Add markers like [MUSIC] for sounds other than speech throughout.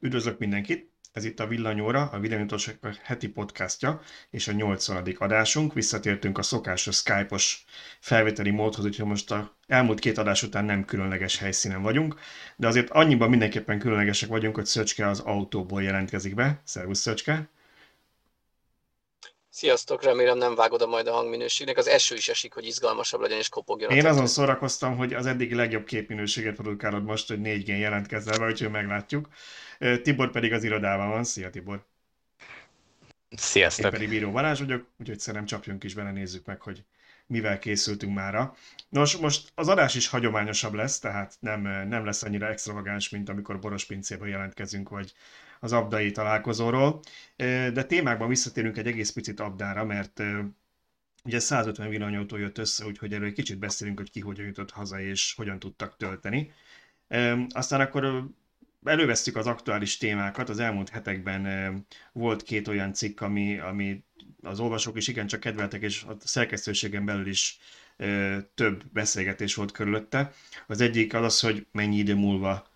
Üdvözlök mindenkit! Ez itt a Villanyóra, a Villanyújtóság heti podcastja és a 80. adásunk. Visszatértünk a szokásos Skype-os felvételi módhoz, úgyhogy most a elmúlt két adás után nem különleges helyszínen vagyunk, de azért annyiban mindenképpen különlegesek vagyunk, hogy Szöcske az autóból jelentkezik be. Szervusz Szöcske! Sziasztok, remélem nem vágod a majd a hangminőségnek. Az eső is esik, hogy izgalmasabb legyen és kopogjon. Én azon szórakoztam, hogy az eddig legjobb képminőséget produkálod most, hogy 4 g jelentkezzel be, úgyhogy meglátjuk. Tibor pedig az irodában van. Szia Tibor! Sziasztok! Én pedig Bíró Balázs vagyok, úgyhogy szerintem csapjunk is bele, nézzük meg, hogy mivel készültünk mára. Nos, most az adás is hagyományosabb lesz, tehát nem, nem lesz annyira extravagáns, mint amikor Boros pincében jelentkezünk, vagy az abdai találkozóról. De témákban visszatérünk egy egész picit abdára, mert ugye 150 villanyautó jött össze, úgyhogy erről egy kicsit beszélünk, hogy ki hogyan jutott haza és hogyan tudtak tölteni. Aztán akkor elővesztük az aktuális témákat. Az elmúlt hetekben volt két olyan cikk, ami, ami az olvasók is igencsak kedveltek, és a szerkesztőségen belül is több beszélgetés volt körülötte. Az egyik az az, hogy mennyi idő múlva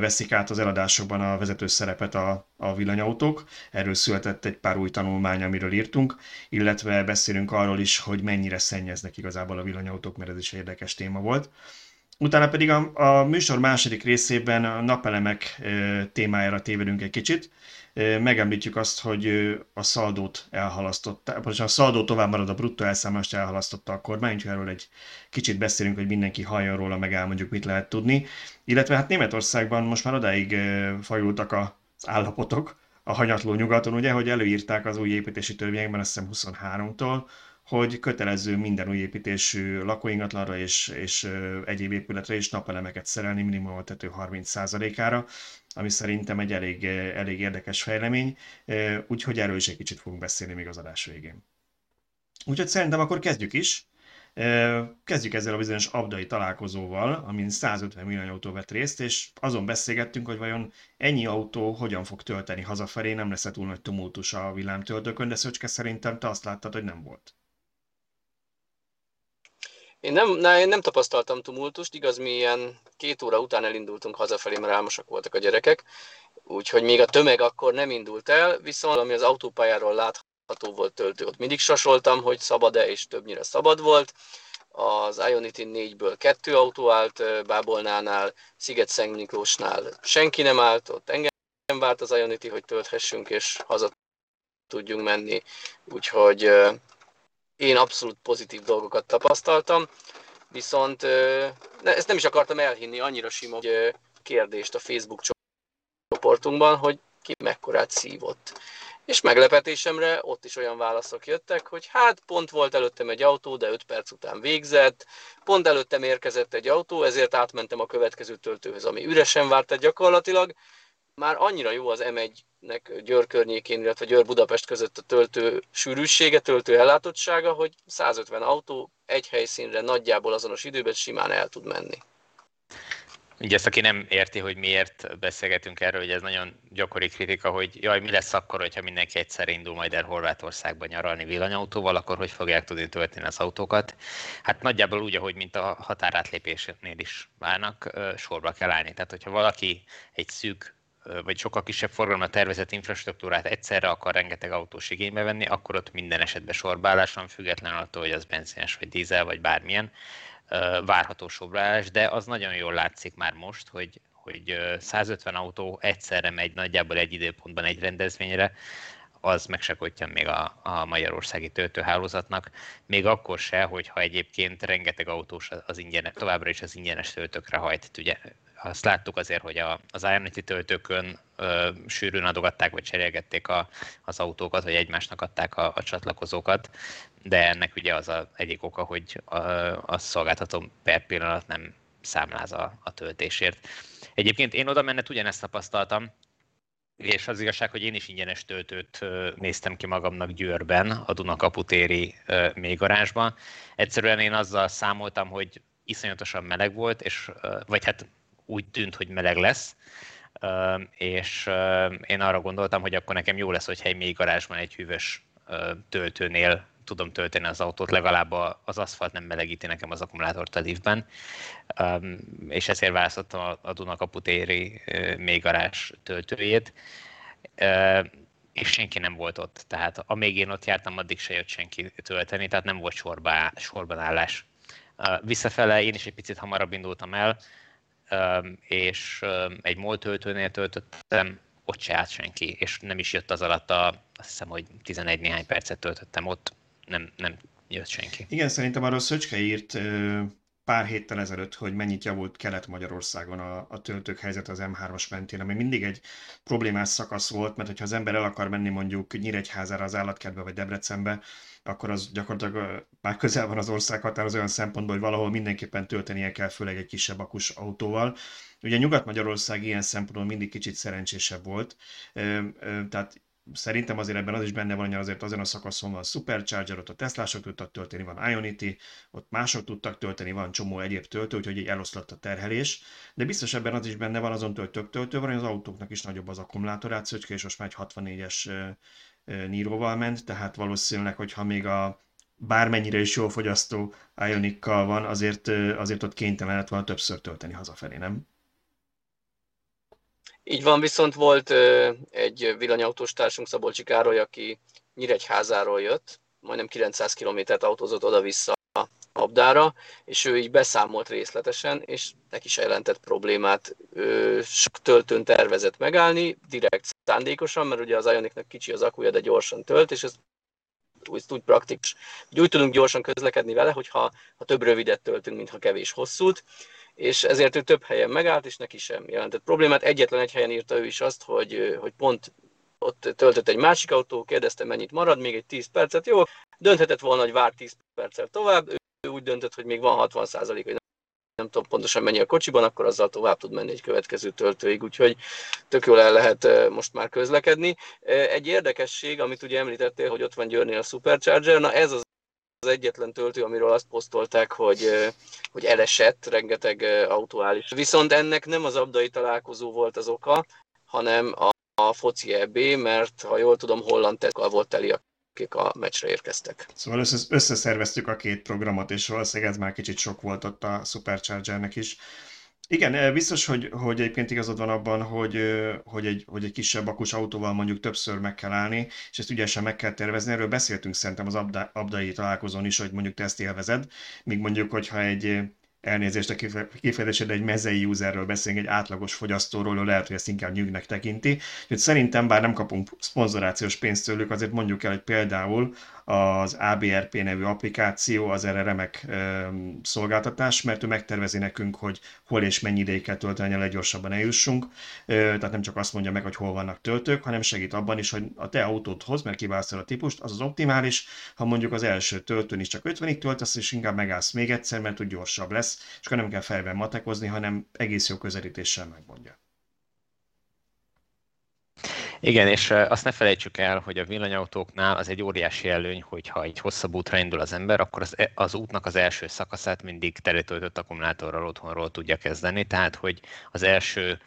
veszik át az eladásokban a vezető szerepet a, a villanyautók. Erről született egy pár új tanulmány, amiről írtunk, illetve beszélünk arról is, hogy mennyire szennyeznek igazából a villanyautók, mert ez is érdekes téma volt. Utána pedig a, a műsor második részében a napelemek témájára tévedünk egy kicsit. Megemlítjük azt, hogy a szaldót elhalasztotta, vagy a szaldó tovább marad, a bruttó elszámolást elhalasztotta a kormány, úgyhogy erről egy kicsit beszélünk, hogy mindenki halljon róla, meg elmondjuk, mit lehet tudni. Illetve hát Németországban most már odáig fajultak az állapotok, a hanyatló nyugaton, ugye, hogy előírták az új építési törvényekben, azt hiszem 23-tól, hogy kötelező minden új építésű lakóingatlanra és, és egyéb épületre is napelemeket szerelni minimum a tető 30%-ára, ami szerintem egy elég, elég érdekes fejlemény, úgyhogy erről is egy kicsit fogunk beszélni még az adás végén. Úgyhogy szerintem akkor kezdjük is. Kezdjük ezzel a bizonyos abdai találkozóval, amin 150 millió autó vett részt, és azon beszélgettünk, hogy vajon ennyi autó hogyan fog tölteni hazafelé, nem lesz túl nagy tumultus a villámtöltőkön, de Szöcske szerintem te azt láttad, hogy nem volt. Én nem, ne, én nem tapasztaltam tumultust, igaz, mi ilyen két óra után elindultunk hazafelé, mert álmosak voltak a gyerekek, úgyhogy még a tömeg akkor nem indult el, viszont ami az autópályáról látható volt töltő, ott mindig sasoltam, hogy szabad-e, és többnyire szabad volt. Az Ionity 4-ből kettő autó állt Bábolnánál, sziget Miklósnál senki nem állt, ott engem várt az Ionity, hogy tölthessünk, és haza tudjunk menni. Úgyhogy én abszolút pozitív dolgokat tapasztaltam, viszont ezt nem is akartam elhinni, annyira sima kérdést a Facebook csoportunkban, hogy ki mekkorát szívott. És meglepetésemre ott is olyan válaszok jöttek, hogy hát pont volt előttem egy autó, de 5 perc után végzett, pont előttem érkezett egy autó, ezért átmentem a következő töltőhöz, ami üresen várt, tehát gyakorlatilag már annyira jó az M1-nek Győr környékén, illetve Győr Budapest között a töltő sűrűsége, töltő ellátottsága, hogy 150 autó egy helyszínre nagyjából azonos időben simán el tud menni. Ugye ezt, aki nem érti, hogy miért beszélgetünk erről, hogy ez nagyon gyakori kritika, hogy jaj, mi lesz akkor, hogyha mindenki egyszer indul majd el Horvátországba nyaralni villanyautóval, akkor hogy fogják tudni tölteni az autókat? Hát nagyjából úgy, ahogy mint a határátlépésnél is válnak, sorba kell állni. Tehát, hogyha valaki egy szűk vagy sokkal kisebb forgalomra tervezett infrastruktúrát egyszerre akar rengeteg autós igénybe venni, akkor ott minden esetben sorbálás van, független attól, hogy az benzines, vagy dízel, vagy bármilyen várható sorbaállás, de az nagyon jól látszik már most, hogy, hogy 150 autó egyszerre megy nagyjából egy időpontban egy rendezvényre, az megsakotja még a, a magyarországi töltőhálózatnak, még akkor se, hogyha egyébként rengeteg autós az ingyenes, továbbra is az ingyenes töltőkre hajt. Ugye azt láttuk azért, hogy a, az Ionity töltőkön ö, sűrűn adogatták, vagy cserélgették a, az autókat, vagy egymásnak adták a, a csatlakozókat, de ennek ugye az a egyik oka, hogy a, a szolgáltató per pillanat nem számláz a, a töltésért. Egyébként én oda mennet ugyanezt tapasztaltam, és az igazság, hogy én is ingyenes töltőt néztem ki magamnak Győrben, a Duna kaputéri mélygarázsban. Egyszerűen én azzal számoltam, hogy iszonyatosan meleg volt, és, vagy hát úgy tűnt, hogy meleg lesz, és én arra gondoltam, hogy akkor nekem jó lesz, hogyha egy mély garázsban egy hűvös töltőnél tudom tölteni az autót, legalább az aszfalt nem melegíti nekem az akkumulátort a liftben, és ezért választottam a Dunakaputéri mélygarázs töltőjét, és senki nem volt ott. Tehát amíg én ott jártam, addig se jött senki tölteni, tehát nem volt sorba, sorban állás. Visszafele én is egy picit hamarabb indultam el, és egy MOL töltöttem, ott se állt senki, és nem is jött az alatt a, azt hiszem, hogy 11 néhány percet töltöttem ott, nem, nem jött senki. Igen, szerintem arról Szöcske írt pár héttel ezelőtt, hogy mennyit javult Kelet-Magyarországon a, a töltők helyzet az M3-as mentén, ami mindig egy problémás szakasz volt, mert hogyha az ember el akar menni mondjuk Nyíregyházára, az állatkertbe vagy Debrecenbe, akkor az gyakorlatilag már közel van az országhatár az olyan szempontból, hogy valahol mindenképpen töltenie kell, főleg egy kisebb akus autóval. Ugye Nyugat-Magyarország ilyen szempontból mindig kicsit szerencsésebb volt, tehát szerintem azért ebben az is benne van, hogy azért azon a szakaszon van Supercharger, ott a Teslások tudtak tölteni, van Ionity, ott mások tudtak tölteni, van csomó egyéb töltő, úgyhogy így eloszlott a terhelés. De biztos ebben az is benne van, azon több töltő van, hogy az autóknak is nagyobb az akkumulátorát, Szöcske és most már egy 64-es Níróval ment, tehát valószínűleg, hogyha még a bármennyire is jól fogyasztó Ionikkal van, azért, azért ott kénytelen lett volna többször tölteni hazafelé, nem? Így van, viszont volt egy villanyautós társunk, Szabolcsi Károly, aki Nyíregyházáról jött, majdnem 900 kilométert autózott oda-vissza Abdára, és ő így beszámolt részletesen, és neki se jelentett problémát. Ő töltőn tervezett megállni, direkt szándékosan, mert ugye az Ionicnak kicsi az akuja, de gyorsan tölt, és ez úgy, úgy praktikus. Úgy tudunk gyorsan közlekedni vele, hogyha ha több rövidet töltünk, mint ha kevés hosszút, és ezért ő több helyen megállt, és neki sem jelentett problémát. Egyetlen egy helyen írta ő is azt, hogy, hogy pont ott töltött egy másik autó, kérdezte mennyit marad, még egy 10 percet, jó, dönthetett volna, hogy vár 10 perccel tovább, ő úgy döntött, hogy még van 60 százalék, hogy nem tudom pontosan mennyi a kocsiban, akkor azzal tovább tud menni egy következő töltőig, úgyhogy tök jól el lehet most már közlekedni. Egy érdekesség, amit ugye említettél, hogy ott van Győrnél a Supercharger, na ez az az egyetlen töltő, amiről azt posztolták, hogy, hogy elesett, rengeteg autó áll is. Viszont ennek nem az abdai találkozó volt az oka, hanem a, a foci EB, mert ha jól tudom, holland tekkal volt teli, akik a meccsre érkeztek. Szóval összeszerveztük a két programot, és valószínűleg ez már kicsit sok volt ott a Superchargernek is. Igen, eh, biztos, hogy, hogy egyébként igazad van abban, hogy, eh, hogy, egy, hogy egy kisebb akus autóval mondjuk többször meg kell állni, és ezt ügyesen meg kell tervezni. Erről beszéltünk szerintem az abda, abdai találkozón is, hogy mondjuk te ezt élvezed, míg mondjuk, hogyha egy elnézést a kifejezésed, egy mezei userről beszélünk, egy átlagos fogyasztóról, lehet, hogy ezt inkább nyűgnek tekinti. Úgyhogy szerintem, bár nem kapunk szponzorációs pénzt tőlük, azért mondjuk el, hogy például az ABRP nevű applikáció az erre remek szolgáltatás, mert ő megtervezi nekünk, hogy hol és mennyi ideig kell tölteni, a leggyorsabban eljussunk. Tehát nem csak azt mondja meg, hogy hol vannak töltők, hanem segít abban is, hogy a te autódhoz, mert kiválasztod a típust, az az optimális, ha mondjuk az első töltőn is csak 50-ig töltesz, és inkább megállsz még egyszer, mert úgy gyorsabb lesz, és akkor nem kell fejben matekozni, hanem egész jó közelítéssel megmondja. Igen, és azt ne felejtsük el, hogy a villanyautóknál az egy óriási előny, hogyha egy hosszabb útra indul az ember, akkor az, e, az útnak az első szakaszát mindig teletöltött akkumulátorral otthonról tudja kezdeni, tehát hogy az első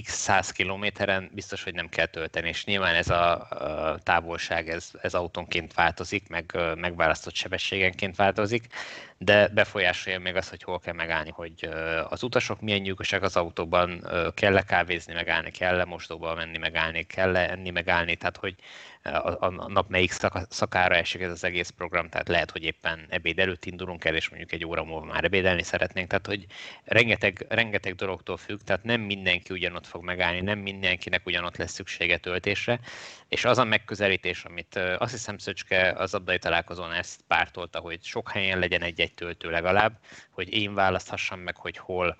x száz kilométeren biztos, hogy nem kell tölteni, és nyilván ez a, távolság, ez, ez autónként változik, meg megválasztott sebességenként változik, de befolyásolja még az, hogy hol kell megállni, hogy az utasok milyen nyugosak az autóban, kell-e kávézni, megállni, kell-e mosdóba menni, megállni, kell-e enni, megállni, tehát hogy a, a nap melyik szakára esik ez az egész program, tehát lehet, hogy éppen ebéd előtt indulunk el, és mondjuk egy óra múlva már ebédelni szeretnénk, tehát hogy rengeteg, rengeteg dologtól függ, tehát nem mindenki ugyanott fog megállni, nem mindenkinek ugyanott lesz szüksége töltésre, és az a megközelítés, amit azt hiszem Szöcske az abdai találkozón ezt pártolta, hogy sok helyen legyen egy-egy töltő legalább, hogy én választhassam meg, hogy hol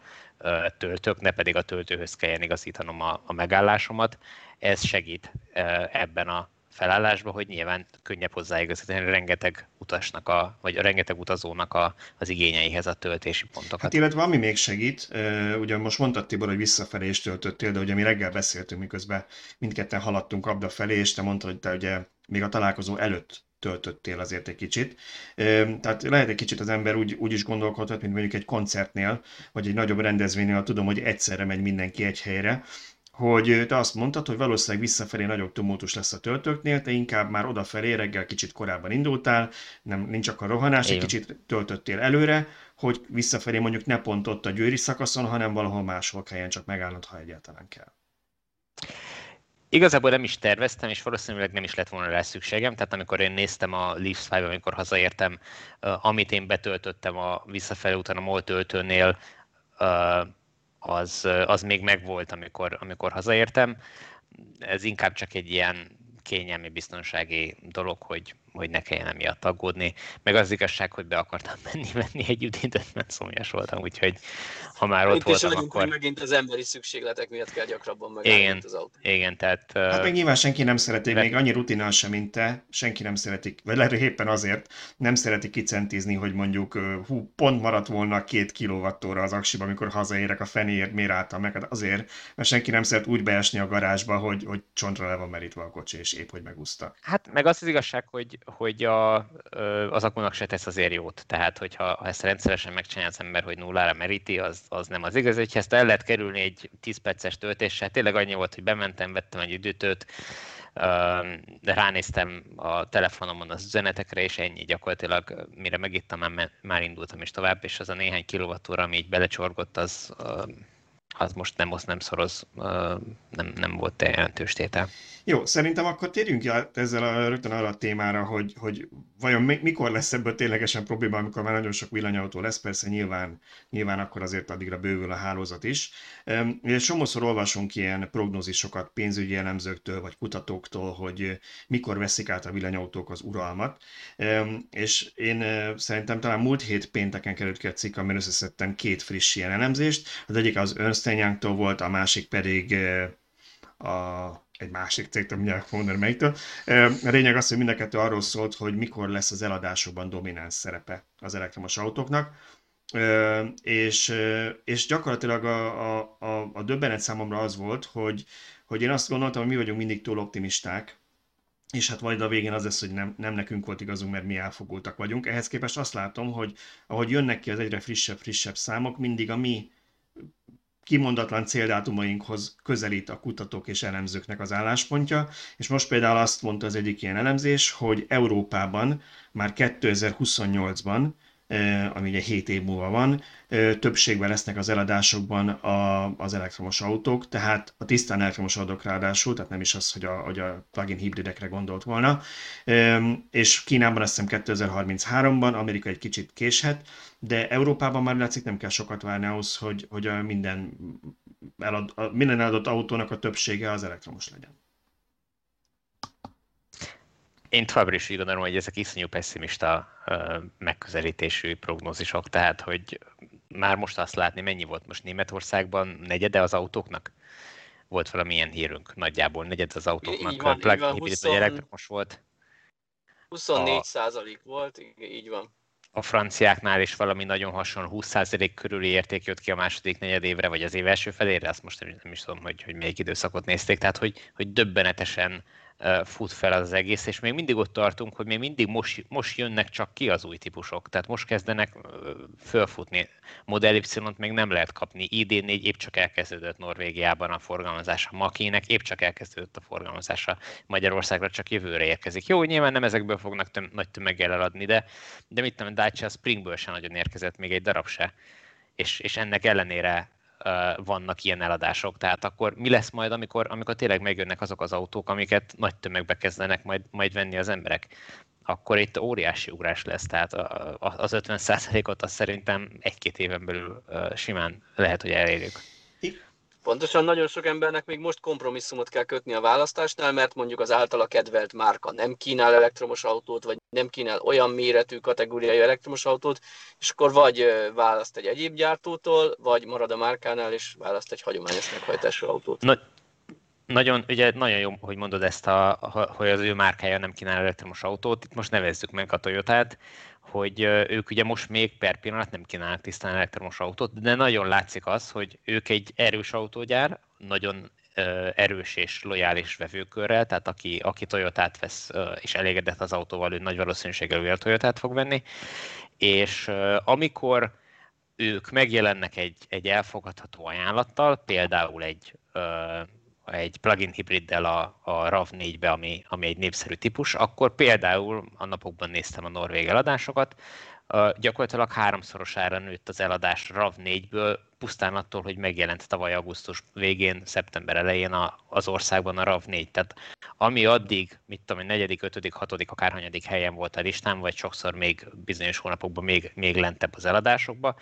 töltök, ne pedig a töltőhöz kelljen igazítanom a, a megállásomat. Ez segít ebben a felállásba, hogy nyilván könnyebb hozzáigazítani rengeteg utasnak, a, vagy rengeteg utazónak a, az igényeihez a töltési pontokat. Hát illetve ami még segít, ugye most mondtad Tibor, hogy visszafelé is töltöttél, de ugye mi reggel beszéltünk, miközben mindketten haladtunk abda felé, és te mondtad, hogy te ugye még a találkozó előtt töltöttél azért egy kicsit. Tehát lehet egy kicsit az ember úgy, úgy is gondolkodhat, mint mondjuk egy koncertnél, vagy egy nagyobb rendezvénynél, tudom, hogy egyszerre megy mindenki egy helyre, hogy te azt mondtad, hogy valószínűleg visszafelé nagyobb tumultus lesz a töltőknél, te inkább már odafelé reggel kicsit korábban indultál, nem, nincs akkor rohanás, egy kicsit töltöttél előre, hogy visszafelé mondjuk ne pont ott a győri szakaszon, hanem valahol máshol kelljen csak megállnod, ha egyáltalán kell. Igazából nem is terveztem, és valószínűleg nem is lett volna rá szükségem. Tehát amikor én néztem a Leafs 5 amikor hazaértem, amit én betöltöttem a visszafelé után a MOL töltőnél, az, az még megvolt, amikor, amikor hazaértem. Ez inkább csak egy ilyen kényelmi, biztonsági dolog, hogy hogy ne kelljen emiatt aggódni. Meg az igazság, hogy be akartam [LAUGHS] menni, menni egy üdítőt, mert szomjas voltam, úgyhogy ha már ott Itt voltam, is akkor... megint az emberi szükségletek miatt kell gyakrabban megállni igen, az autó. Igen, tehát... Hát még nyilván senki nem szereti, mert... még annyi rutinal sem, mint te, senki nem szeretik, vagy lehet, hogy éppen azért nem szeretik kicentizni, hogy mondjuk hú, pont maradt volna két kilovattóra az aksiba, amikor hazaérek a fenéért, miért álltam meg, hát azért, mert senki nem szeret úgy beesni a garázsba, hogy, hogy csontra le van merítve a kocsi, és épp, hogy megúszta. Hát meg az az igazság, hogy, hogy a, az akkunak se tesz azért jót. Tehát, hogyha ha ezt rendszeresen megcsinálja az ember, hogy nullára meríti, az, az nem az igaz. Hogyha ezt el lehet kerülni egy 10 perces töltéssel, tényleg annyi volt, hogy bementem, vettem egy üdítőt, de ránéztem a telefonomon az üzenetekre, és ennyi gyakorlatilag, mire megittam, már, már indultam is tovább, és az a néhány kilovattóra, ami így belecsorgott, az, az most nem osz, nem szoroz, nem, nem volt jelentős tétel. Jó, szerintem akkor térjünk át ezzel a, rögtön arra a témára, hogy, hogy vajon mikor lesz ebből ténylegesen probléma, amikor már nagyon sok villanyautó lesz, persze nyilván, nyilván akkor azért addigra bővül a hálózat is. És somószor olvasunk ilyen prognózisokat pénzügyi elemzőktől vagy kutatóktól, hogy mikor veszik át a villanyautók az uralmat. És én szerintem talán múlt hét pénteken került ki a cikk, amiben összeszedtem két friss ilyen elemzést. Az egyik az Ernst volt, a másik pedig a egy másik cégtől, mindjárt mondani melyiktől. A lényeg az, hogy mind a kettő arról szólt, hogy mikor lesz az eladásokban domináns szerepe az elektromos autóknak. És, és gyakorlatilag a, a, a, döbbenet számomra az volt, hogy, hogy én azt gondoltam, hogy mi vagyunk mindig túl optimisták, és hát majd a végén az lesz, hogy nem, nem nekünk volt igazunk, mert mi elfogultak vagyunk. Ehhez képest azt látom, hogy ahogy jönnek ki az egyre frissebb-frissebb számok, mindig a mi kimondatlan céldátumainkhoz közelít a kutatók és elemzőknek az álláspontja, és most például azt mondta az egyik ilyen elemzés, hogy Európában már 2028-ban, eh, ami ugye 7 év múlva van, többségben lesznek az eladásokban a, az elektromos autók, tehát a tisztán elektromos autók ráadásul, tehát nem is az, hogy a, hogy a plug-in hibridekre gondolt volna, és Kínában azt hiszem 2033-ban, Amerika egy kicsit késhet, de Európában már látszik nem kell sokat várni ahhoz, hogy, hogy a minden, elad, a minden eladott autónak a többsége az elektromos legyen. Én továbbra is úgy gondolom, hogy ezek iszonyú pessimista megközelítésű prognózisok, tehát hogy már most azt látni, mennyi volt most Németországban negyede az autóknak? Volt valamilyen hírünk, nagyjából negyed az autóknak, így van, plug, így van, 20... elektromos volt. 24 a... százalék volt, így van a franciáknál is valami nagyon hasonló 20% körüli érték jött ki a második negyed évre, vagy az év első felére, azt most nem is tudom, hogy, hogy melyik időszakot nézték, tehát hogy, hogy döbbenetesen fut fel az egész, és még mindig ott tartunk, hogy még mindig most, most jönnek csak ki az új típusok, tehát most kezdenek fölfutni. Model Y-t még nem lehet kapni, ID4 épp csak elkezdődött Norvégiában a forgalmazása, Makinek épp csak elkezdődött a forgalmazása, Magyarországra csak jövőre érkezik. Jó, nyilván nem ezekből fognak töm- nagy tömeggel eladni, de, de mit tudom, Dacia Springből sem nagyon érkezett még egy darab se, és, és ennek ellenére vannak ilyen eladások. Tehát akkor mi lesz majd, amikor, amikor tényleg megjönnek azok az autók, amiket nagy tömegbe kezdenek majd, majd venni az emberek? Akkor itt óriási ugrás lesz, tehát az 50%-ot azt szerintem egy-két éven belül simán lehet, hogy elérjük. Pontosan nagyon sok embernek még most kompromisszumot kell kötni a választásnál, mert mondjuk az általa kedvelt márka nem kínál elektromos autót, vagy nem kínál olyan méretű kategóriai elektromos autót, és akkor vagy választ egy egyéb gyártótól, vagy marad a márkánál, és választ egy hagyományos meghajtású autót. Na, nagyon, ugye nagyon jó, hogy mondod ezt, a, hogy az ő márkája nem kínál elektromos autót. Itt most nevezzük meg a Toyotát hogy ők ugye most még per pillanat nem kínálnak tisztán elektromos autót, de nagyon látszik az, hogy ők egy erős autógyár, nagyon erős és lojális vevőkörrel, tehát aki, aki Toyotát vesz és elégedett az autóval, ő nagy valószínűséggel újra Toyotát fog venni, és amikor ők megjelennek egy, egy elfogadható ajánlattal, például egy egy plugin hibriddel a, a RAV4-be, ami, ami egy népszerű típus, akkor például a napokban néztem a norvég eladásokat, gyakorlatilag háromszorosára nőtt az eladás RAV4-ből, pusztán attól, hogy megjelent tavaly augusztus végén, szeptember elején az országban a RAV4. Tehát ami addig, mit tudom, negyedik, ötödik, hatodik, akárhanyadik helyen volt a listán, vagy sokszor még bizonyos hónapokban még, még lentebb az eladásokba,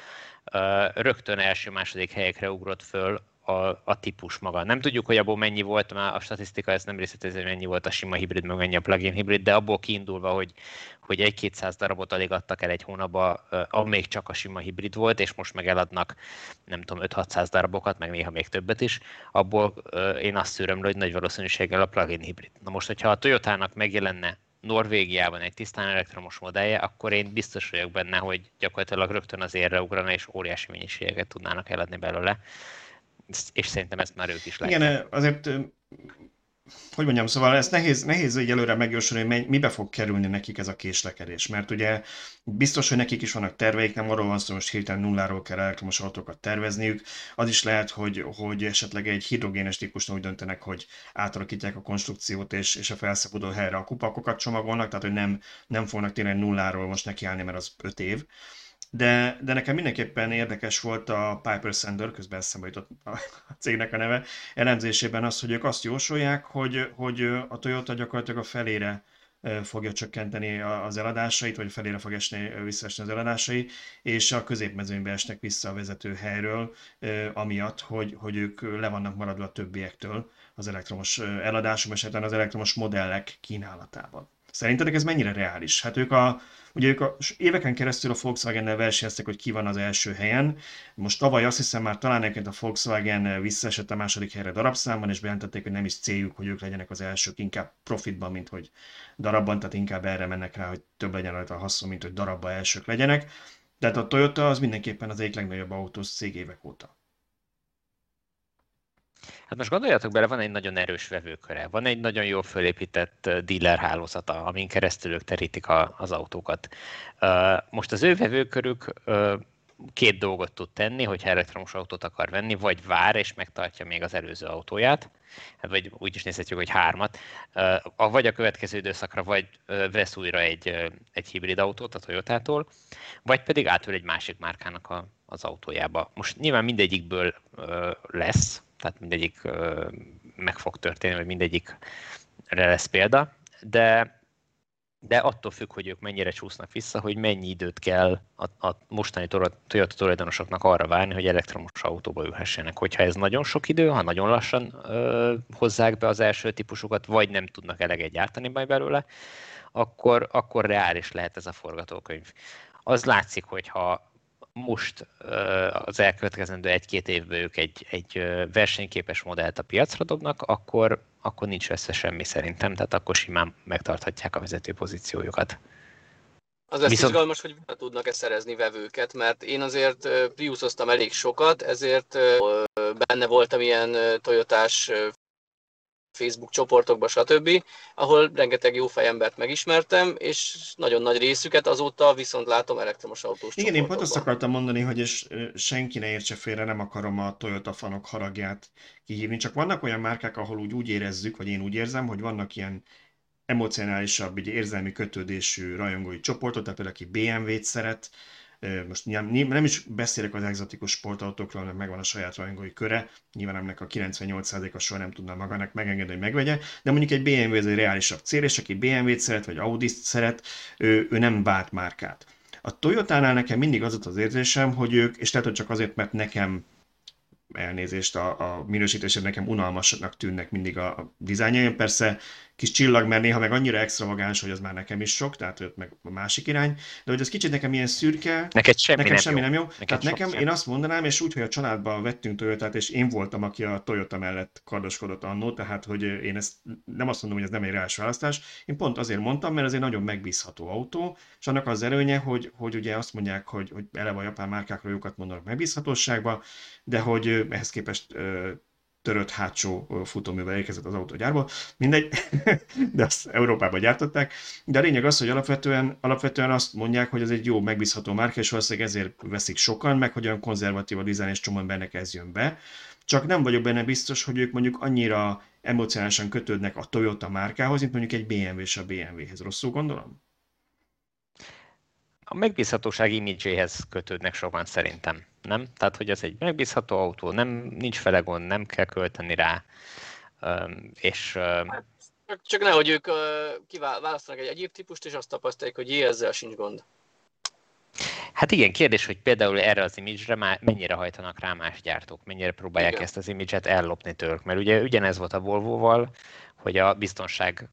rögtön első-második helyekre ugrott föl a, a típus maga. Nem tudjuk, hogy abból mennyi volt, már a statisztika ezt nem részletezi, hogy mennyi volt a sima hibrid, meg mennyi a plugin hibrid, de abból kiindulva, hogy, hogy egy 200 darabot alig adtak el egy hónapba, még csak a sima hibrid volt, és most meg eladnak, nem tudom, 5-600 darabokat, meg néha még többet is, abból én azt szűröm hogy nagy valószínűséggel a plugin hibrid. Na most, hogyha a Toyotának megjelenne Norvégiában egy tisztán elektromos modellje, akkor én biztos vagyok benne, hogy gyakorlatilag rögtön az érre ugrana, és óriási mennyiségeket tudnának eladni belőle és szerintem ezt már ők is látják. Igen, azért hogy mondjam, szóval ez nehéz, nehéz így előre megjósolni, hogy mibe fog kerülni nekik ez a késlekedés, mert ugye biztos, hogy nekik is vannak terveik, nem arról van szó, most hirtelen nulláról kell elektromos autókat tervezniük, az is lehet, hogy, hogy esetleg egy hidrogénes típusnak úgy döntenek, hogy átalakítják a konstrukciót, és, és a felszabaduló helyre a kupakokat csomagolnak, tehát hogy nem, nem fognak tényleg nulláról most nekiállni, mert az öt év, de, de nekem mindenképpen érdekes volt a Piper Sender, közben eszembe jutott a cégnek a neve, elemzésében az, hogy ők azt jósolják, hogy, hogy a Toyota gyakorlatilag a felére fogja csökkenteni az eladásait, vagy felére fog esni, visszaesni az eladásai, és a középmezőnybe esnek vissza a vezető helyről, amiatt, hogy, hogy ők le vannak maradva a többiektől az elektromos eladások, esetben az elektromos modellek kínálatában. Szerintetek ez mennyire reális? Hát ők a, ugye ők a, éveken keresztül a Volkswagen-nel versenyeztek, hogy ki van az első helyen. Most tavaly azt hiszem már talán egyébként a Volkswagen visszaesett a második helyre darabszámban, és bejelentették, hogy nem is céljuk, hogy ők legyenek az elsők, inkább profitban, mint hogy darabban, tehát inkább erre mennek rá, hogy több legyen rajta a haszon, mint hogy darabban elsők legyenek. Tehát a Toyota az mindenképpen az egyik legnagyobb autós cég évek óta. Hát most gondoljatok bele, van egy nagyon erős vevőköre, van egy nagyon jól fölépített dealer hálózata, amin keresztül ők terítik a, az autókat. Most az ő vevőkörük két dolgot tud tenni, hogyha elektromos autót akar venni, vagy vár és megtartja még az előző autóját, vagy úgy is nézhetjük, hogy hármat, vagy a következő időszakra, vagy vesz újra egy, egy hibrid autót a Toyotától, vagy pedig átül egy másik márkának a, az autójába. Most nyilván mindegyikből lesz, tehát mindegyik meg fog történni, vagy mindegyikre lesz példa, de de attól függ, hogy ők mennyire csúsznak vissza, hogy mennyi időt kell a, a mostani Toyota tulajdonosoknak arra várni, hogy elektromos autóba ülhessenek. Hogyha ez nagyon sok idő, ha nagyon lassan ö, hozzák be az első típusokat, vagy nem tudnak eleget gyártani majd belőle, akkor, akkor reális lehet ez a forgatókönyv. Az látszik, hogy ha most az elkövetkezendő egy-két évben ők egy, egy versenyképes modellt a piacra dobnak, akkor, akkor nincs veszve semmi szerintem, tehát akkor simán megtarthatják a vezető pozíciójukat. Az lesz Viszont... izgalmas, hogy tudnak-e szerezni vevőket, mert én azért Priuszoztam elég sokat, ezért benne voltam ilyen Toyotás Facebook csoportokba, stb., ahol rengeteg jó fejembert megismertem, és nagyon nagy részüket azóta viszont látom elektromos autós Igen, én pont azt akartam mondani, hogy és senki ne értse félre, nem akarom a Toyota fanok haragját kihívni, csak vannak olyan márkák, ahol úgy, úgy érezzük, vagy én úgy érzem, hogy vannak ilyen emocionálisabb, így érzelmi kötődésű rajongói csoportok, tehát például aki BMW-t szeret, most nem, nem is beszélek az egzotikus sportautókról, mert megvan a saját rajongói köre, nyilván ennek a 98%-a soha nem tudna magának megengedni, hogy megvegye, de mondjuk egy BMW ez egy reálisabb cél, és aki BMW-t szeret, vagy Audi-t szeret, ő, ő nem vált márkát. A Toyota-nál nekem mindig az az érzésem, hogy ők, és lehet, hogy csak azért, mert nekem elnézést, a, a minősítésed nekem unalmasnak tűnnek mindig a, a dizájnjaim. Persze kis csillag, mert néha meg annyira extravagáns, hogy az már nekem is sok, tehát őt meg a másik irány, de hogy az kicsit nekem ilyen szürke, Neked semmi nekem nem semmi jó. nem jó. Neked tehát nekem, én azt mondanám, és úgy, hogy a családban vettünk Toyotát, és én voltam, aki a Toyota mellett kardoskodott annó, tehát hogy én ezt nem azt mondom, hogy ez nem egy reális választás, én pont azért mondtam, mert ez egy nagyon megbízható autó, és annak az előnye, hogy, hogy ugye azt mondják, hogy, hogy eleve a japán márkákról jókat mondanak megbízhatóságba, de hogy ehhez képest törött hátsó futóművel érkezett az autógyárból. Mindegy, [LAUGHS] de azt Európában gyártották. De a lényeg az, hogy alapvetően, alapvetően azt mondják, hogy ez egy jó, megbízható márka, és valószínűleg ezért veszik sokan, meg hogy olyan konzervatív a dizájn, és csomó embernek ez jön be. csak nem vagyok benne biztos, hogy ők mondjuk annyira emocionálisan kötődnek a Toyota márkához, mint mondjuk egy BMW és a BMW-hez. Rosszul gondolom? A megbízhatóság imidzséhez kötődnek sokan szerintem, nem? Tehát, hogy ez egy megbízható autó, nem, nincs fele gond, nem kell költeni rá, és... Csak, csak nehogy ők kiválasztanak egy egyéb típust, és azt tapasztalják, hogy jé, ezzel sincs gond. Hát igen, kérdés, hogy például erre az imidzsre mennyire hajtanak rá más gyártók, mennyire próbálják igen. ezt az imidzset ellopni tőlük. Mert ugye ugyanez volt a Volvo-val, hogy a biztonság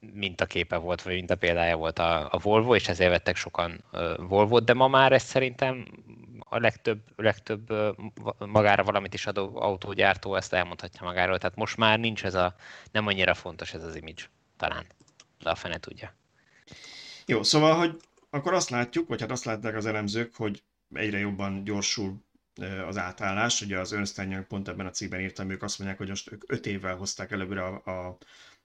mintaképe volt, vagy mintapéldája volt a, a Volvo, és ezért vettek sokan volvo de ma már ez szerintem a legtöbb, legtöbb magára valamit is adó autógyártó ezt elmondhatja magáról. Tehát most már nincs ez a, nem annyira fontos ez az image, talán. De a fene tudja. Jó, szóval, hogy akkor azt látjuk, vagy hát azt látják az elemzők, hogy egyre jobban gyorsul az átállás. Ugye az Ernst pont ebben a cikkben írtam, ők azt mondják, hogy most ők 5 évvel hozták előbbre a, a,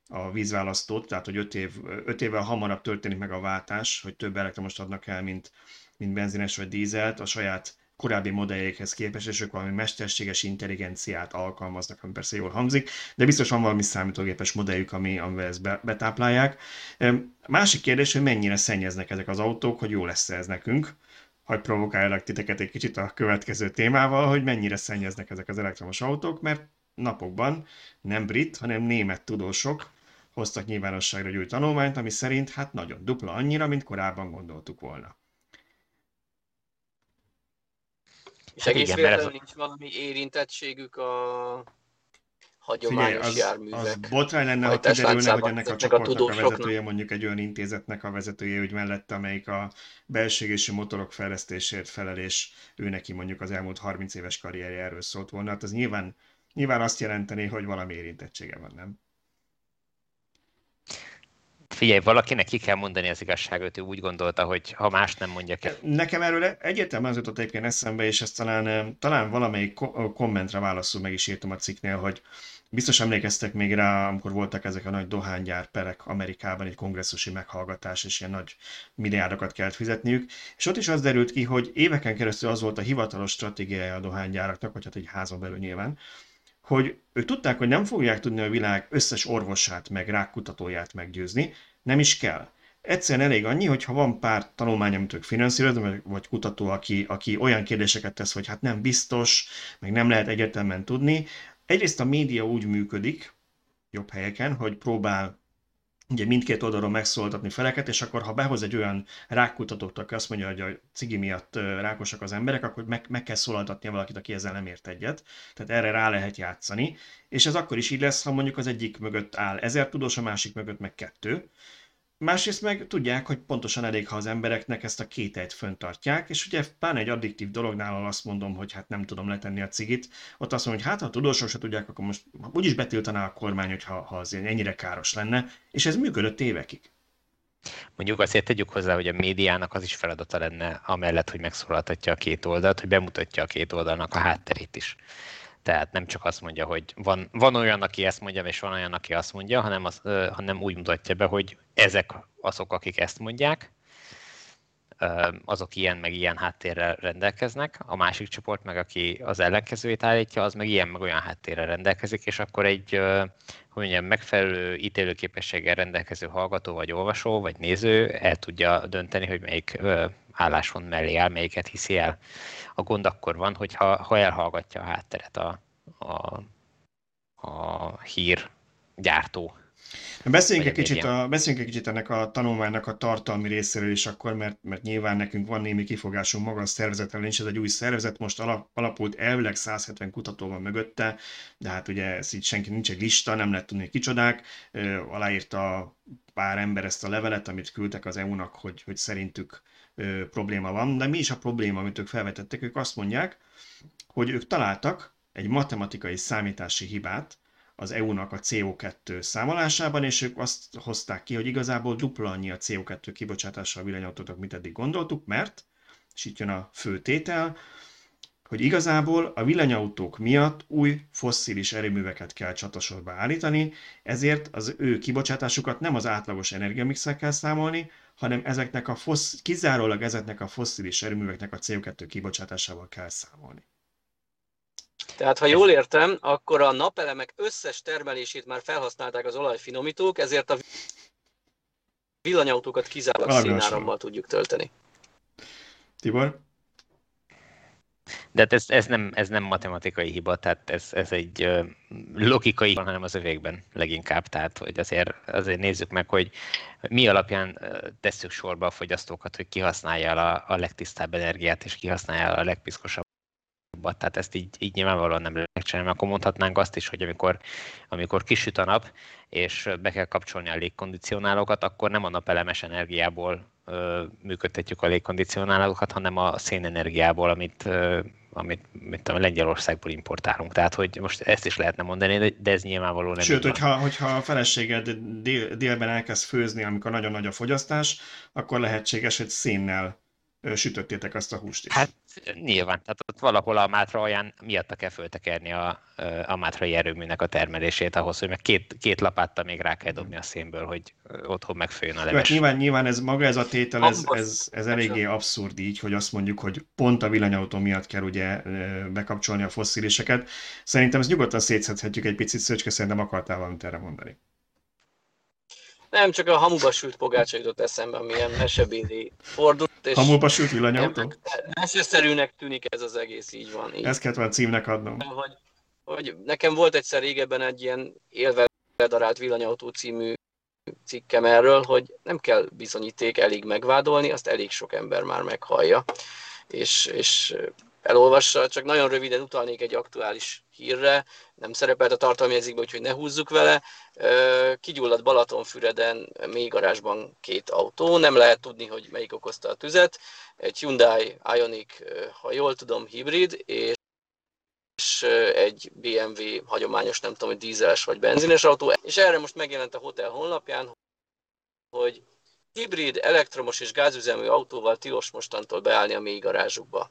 a vízválasztót, tehát hogy 5 év, öt évvel hamarabb történik meg a váltás, hogy több elektromos adnak el, mint, mint benzines vagy dízelt a saját korábbi modelljékhez képest, és ők valami mesterséges intelligenciát alkalmaznak, ami persze jól hangzik, de biztos van valami számítógépes modelljük, ami, amivel ezt betáplálják. Másik kérdés, hogy mennyire szennyeznek ezek az autók, hogy jó lesz ez nekünk hogy provokáljak titeket egy kicsit a következő témával, hogy mennyire szennyeznek ezek az elektromos autók, mert napokban nem brit, hanem német tudósok hoztak nyilvánosságra egy új tanulmányt, ami szerint hát nagyon dupla annyira, mint korábban gondoltuk volna. És egész véletlenül nincs valami érintettségük a hagyományos Figyelj, az, járművek. Az botrány lenne, ha kiderülne, hogy ennek a csoportnak a, a vezetője, mondjuk egy olyan intézetnek a vezetője, hogy mellette, amelyik a belségési motorok fejlesztésért felel, és ő neki mondjuk az elmúlt 30 éves karrierje erről szólt volna. Hát az nyilván, nyilván azt jelenteni, hogy valami érintettsége van, nem? Figyelj, valakinek ki kell mondani az igazságot, ő úgy gondolta, hogy ha más nem mondja ki. Nekem erről egyértelműen az jutott egyébként eszembe, és ezt talán, talán valamelyik kommentre válaszul meg is írtam a cikknél, hogy Biztos emlékeztek még rá, amikor voltak ezek a nagy dohánygyár perek Amerikában, egy kongresszusi meghallgatás, és ilyen nagy milliárdokat kellett fizetniük, és ott is az derült ki, hogy éveken keresztül az volt a hivatalos stratégiája a dohánygyáraknak, vagy hát egy házon belül nyilván, hogy ők tudták, hogy nem fogják tudni a világ összes orvosát, meg rákkutatóját meggyőzni, nem is kell. Egyszerűen elég annyi, hogyha van pár tanulmány, amit ők finanszíroznak, vagy kutató, aki, aki olyan kérdéseket tesz, hogy hát nem biztos, meg nem lehet egyetemen tudni, Egyrészt a média úgy működik, jobb helyeken, hogy próbál ugye mindkét oldalról megszólaltatni feleket, és akkor ha behoz egy olyan rákkutatót, aki azt mondja, hogy a cigi miatt rákosak az emberek, akkor meg, meg kell szólaltatnia valakit, aki ezzel nem ért egyet. Tehát erre rá lehet játszani. És ez akkor is így lesz, ha mondjuk az egyik mögött áll ezer tudós, a másik mögött meg kettő. Másrészt meg tudják, hogy pontosan elég, ha az embereknek ezt a kételyt föntartják, és ugye pán egy addiktív dolognál azt mondom, hogy hát nem tudom letenni a cigit, ott azt mondom, hogy hát ha a tudósok se tudják, akkor most úgyis betiltaná a kormány, hogyha, ha az ennyire káros lenne, és ez működött évekig. Mondjuk azért tegyük hozzá, hogy a médiának az is feladata lenne, amellett, hogy megszólaltatja a két oldalt, hogy bemutatja a két oldalnak a hátterét is. Tehát nem csak azt mondja, hogy van, van olyan, aki ezt mondja, és van olyan, aki azt mondja, hanem, az, hanem úgy mutatja be, hogy ezek azok, akik ezt mondják, azok ilyen meg ilyen háttérrel rendelkeznek, a másik csoport meg, aki az ellenkezőjét állítja, az meg ilyen meg olyan háttérrel rendelkezik, és akkor egy hogy mondjam, megfelelő ítélőképességgel rendelkező hallgató, vagy olvasó, vagy néző el tudja dönteni, hogy melyik álláspont mellé áll, melyiket hiszi el. A gond akkor van, hogyha ha elhallgatja a hátteret a, a, a hír gyártó. Beszéljünk egy, kicsit a, beszéljünk egy kicsit ennek a tanulmánynak a tartalmi részéről is akkor, mert, mert nyilván nekünk van némi kifogásunk maga a szervezetre, nincs ez egy új szervezet, most alap, alapult elvileg 170 kutató van mögötte, de hát ugye ez így senki nincs egy lista, nem lehet tudni, kicsodák, aláírta pár ember ezt a levelet, amit küldtek az EU-nak, hogy, hogy szerintük ö, probléma van, de mi is a probléma, amit ők felvetettek? Ők azt mondják, hogy ők találtak egy matematikai számítási hibát az EU-nak a CO2 számolásában, és ők azt hozták ki, hogy igazából dupla annyi a CO2 kibocsátása a villanyautóknak, mint eddig gondoltuk, mert, és itt jön a fő tétel, hogy igazából a villanyautók miatt új fosszilis erőműveket kell csatasorba állítani, ezért az ő kibocsátásukat nem az átlagos energiamixel kell számolni, hanem ezeknek a fossz, kizárólag ezeknek a fosszilis erőműveknek a CO2 kibocsátásával kell számolni. Tehát, ha jól értem, akkor a napelemek összes termelését már felhasználták az olajfinomítók, ezért a villanyautókat kizárólag szénárammal tudjuk tölteni. Tibor? De hát ez, ez, nem, ez nem matematikai hiba, tehát ez, ez egy logikai, hanem az övégben leginkább. Tehát, hogy azért, azért nézzük meg, hogy mi alapján tesszük sorba a fogyasztókat, hogy kihasználja a, a legtisztább energiát, és kihasználja a legpiszkosabb tehát ezt így, így nyilvánvalóan nem lehet csinálni, akkor mondhatnánk azt is, hogy amikor, amikor kisüt a nap, és be kell kapcsolni a légkondicionálókat, akkor nem a napelemes energiából működtetjük a légkondicionálókat, hanem a szénenergiából, amit, amit mit a Lengyelországból importálunk. Tehát, hogy most ezt is lehetne mondani, de ez nyilvánvalóan nem Sőt, hogyha, hogyha a feleséged dél, délben elkezd főzni, amikor nagyon nagy a fogyasztás, akkor lehetséges, hogy szénnel sütöttétek azt a húst is. Hát nyilván, tehát ott valahol a Mátra olyan miatt kell föltekerni a, a Mátrai erőműnek a termelését ahhoz, hogy meg két, két lapáttal még rá kell dobni a szénből, hogy otthon megfőjön a leves. Hát nyilván, nyilván ez maga ez a tétel, ez, ez, ez eléggé abszurd így, hogy azt mondjuk, hogy pont a villanyautó miatt kell ugye bekapcsolni a fossziliseket. Szerintem ezt nyugodtan szétszedhetjük egy picit, Szöcske, szerintem akartál valamit erre mondani. Nem, csak a hamuba sült pogácsa jutott eszembe, amilyen mesebéli fordult. És hamuba sült villanyautó? Meseszerűnek tűnik ez az egész, így van. Így. Ezt kellett címnek adnom. Hogy, hogy nekem volt egyszer régebben egy ilyen élve darált villanyautó című cikkem erről, hogy nem kell bizonyíték elég megvádolni, azt elég sok ember már meghallja. És, és elolvassa, csak nagyon röviden utalnék egy aktuális hírre, nem szerepelt a tartalmi jegyzékben, úgyhogy ne húzzuk vele. Kigyulladt Balatonfüreden mély garázsban két autó, nem lehet tudni, hogy melyik okozta a tüzet. Egy Hyundai Ioniq, ha jól tudom, hibrid, és egy BMW hagyományos, nem tudom, hogy dízeles vagy benzines autó. És erre most megjelent a hotel honlapján, hogy hibrid, elektromos és gázüzemű autóval tilos mostantól beállni a mély garázsukba.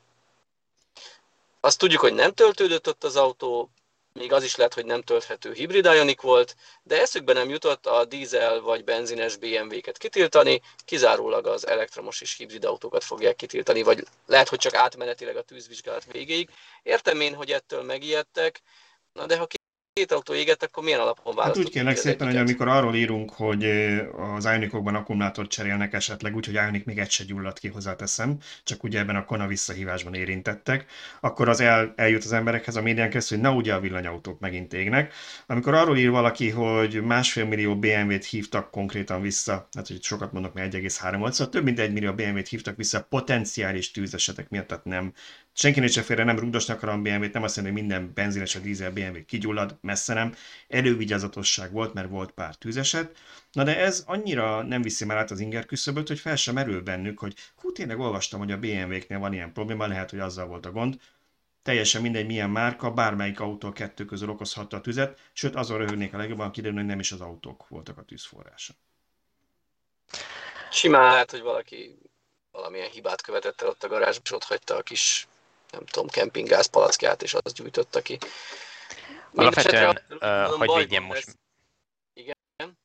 Azt tudjuk, hogy nem töltődött ott az autó, még az is lehet, hogy nem tölthető hibrid Ioniq volt, de eszükbe nem jutott a dízel vagy benzines BMW-ket kitiltani, kizárólag az elektromos és hibrid autókat fogják kitiltani, vagy lehet, hogy csak átmenetileg a tűzvizsgálat végéig. Értem én, hogy ettől megijedtek, na de ha két autó égett, akkor milyen alapon választottuk? Hát úgy kérlek szépen, hogy amikor arról írunk, hogy az Ionikokban akkumulátort cserélnek esetleg úgy, hogy Ionik még egy se gyulladt ki, hozzáteszem, csak ugye ebben a kona visszahívásban érintettek, akkor az el, eljut az emberekhez a médián keresztül, hogy na ugye a villanyautók megint égnek. Amikor arról ír valaki, hogy másfél millió BMW-t hívtak konkrétan vissza, hát hogy sokat mondok, mert 1,3 szóval több mint egy millió BMW-t hívtak vissza potenciális tűzesetek miatt, tehát nem senki nincs félre, nem rugdosnak a BMW-t, nem azt mondja, hogy minden benzines a dízel BMW kigyullad, messze nem. Elővigyázatosság volt, mert volt pár tűzeset. Na de ez annyira nem viszi már át az inger küszöböt, hogy fel sem merül bennük, hogy hú, tényleg olvastam, hogy a BMW-knél van ilyen probléma, lehet, hogy azzal volt a gond. Teljesen mindegy, milyen márka, bármelyik autó kettő közül okozhatta a tüzet, sőt azon röhögnék a legjobban, kiderül, hogy nem is az autók voltak a tűzforrása. Simán lehet, hogy valaki valamilyen hibát követett el ott a garázsban, és ott hagyta a kis nem tudom, kempinggáz palackját, és azt gyújtotta ki. Alapvetően, uh, hogy védjem most. Igen?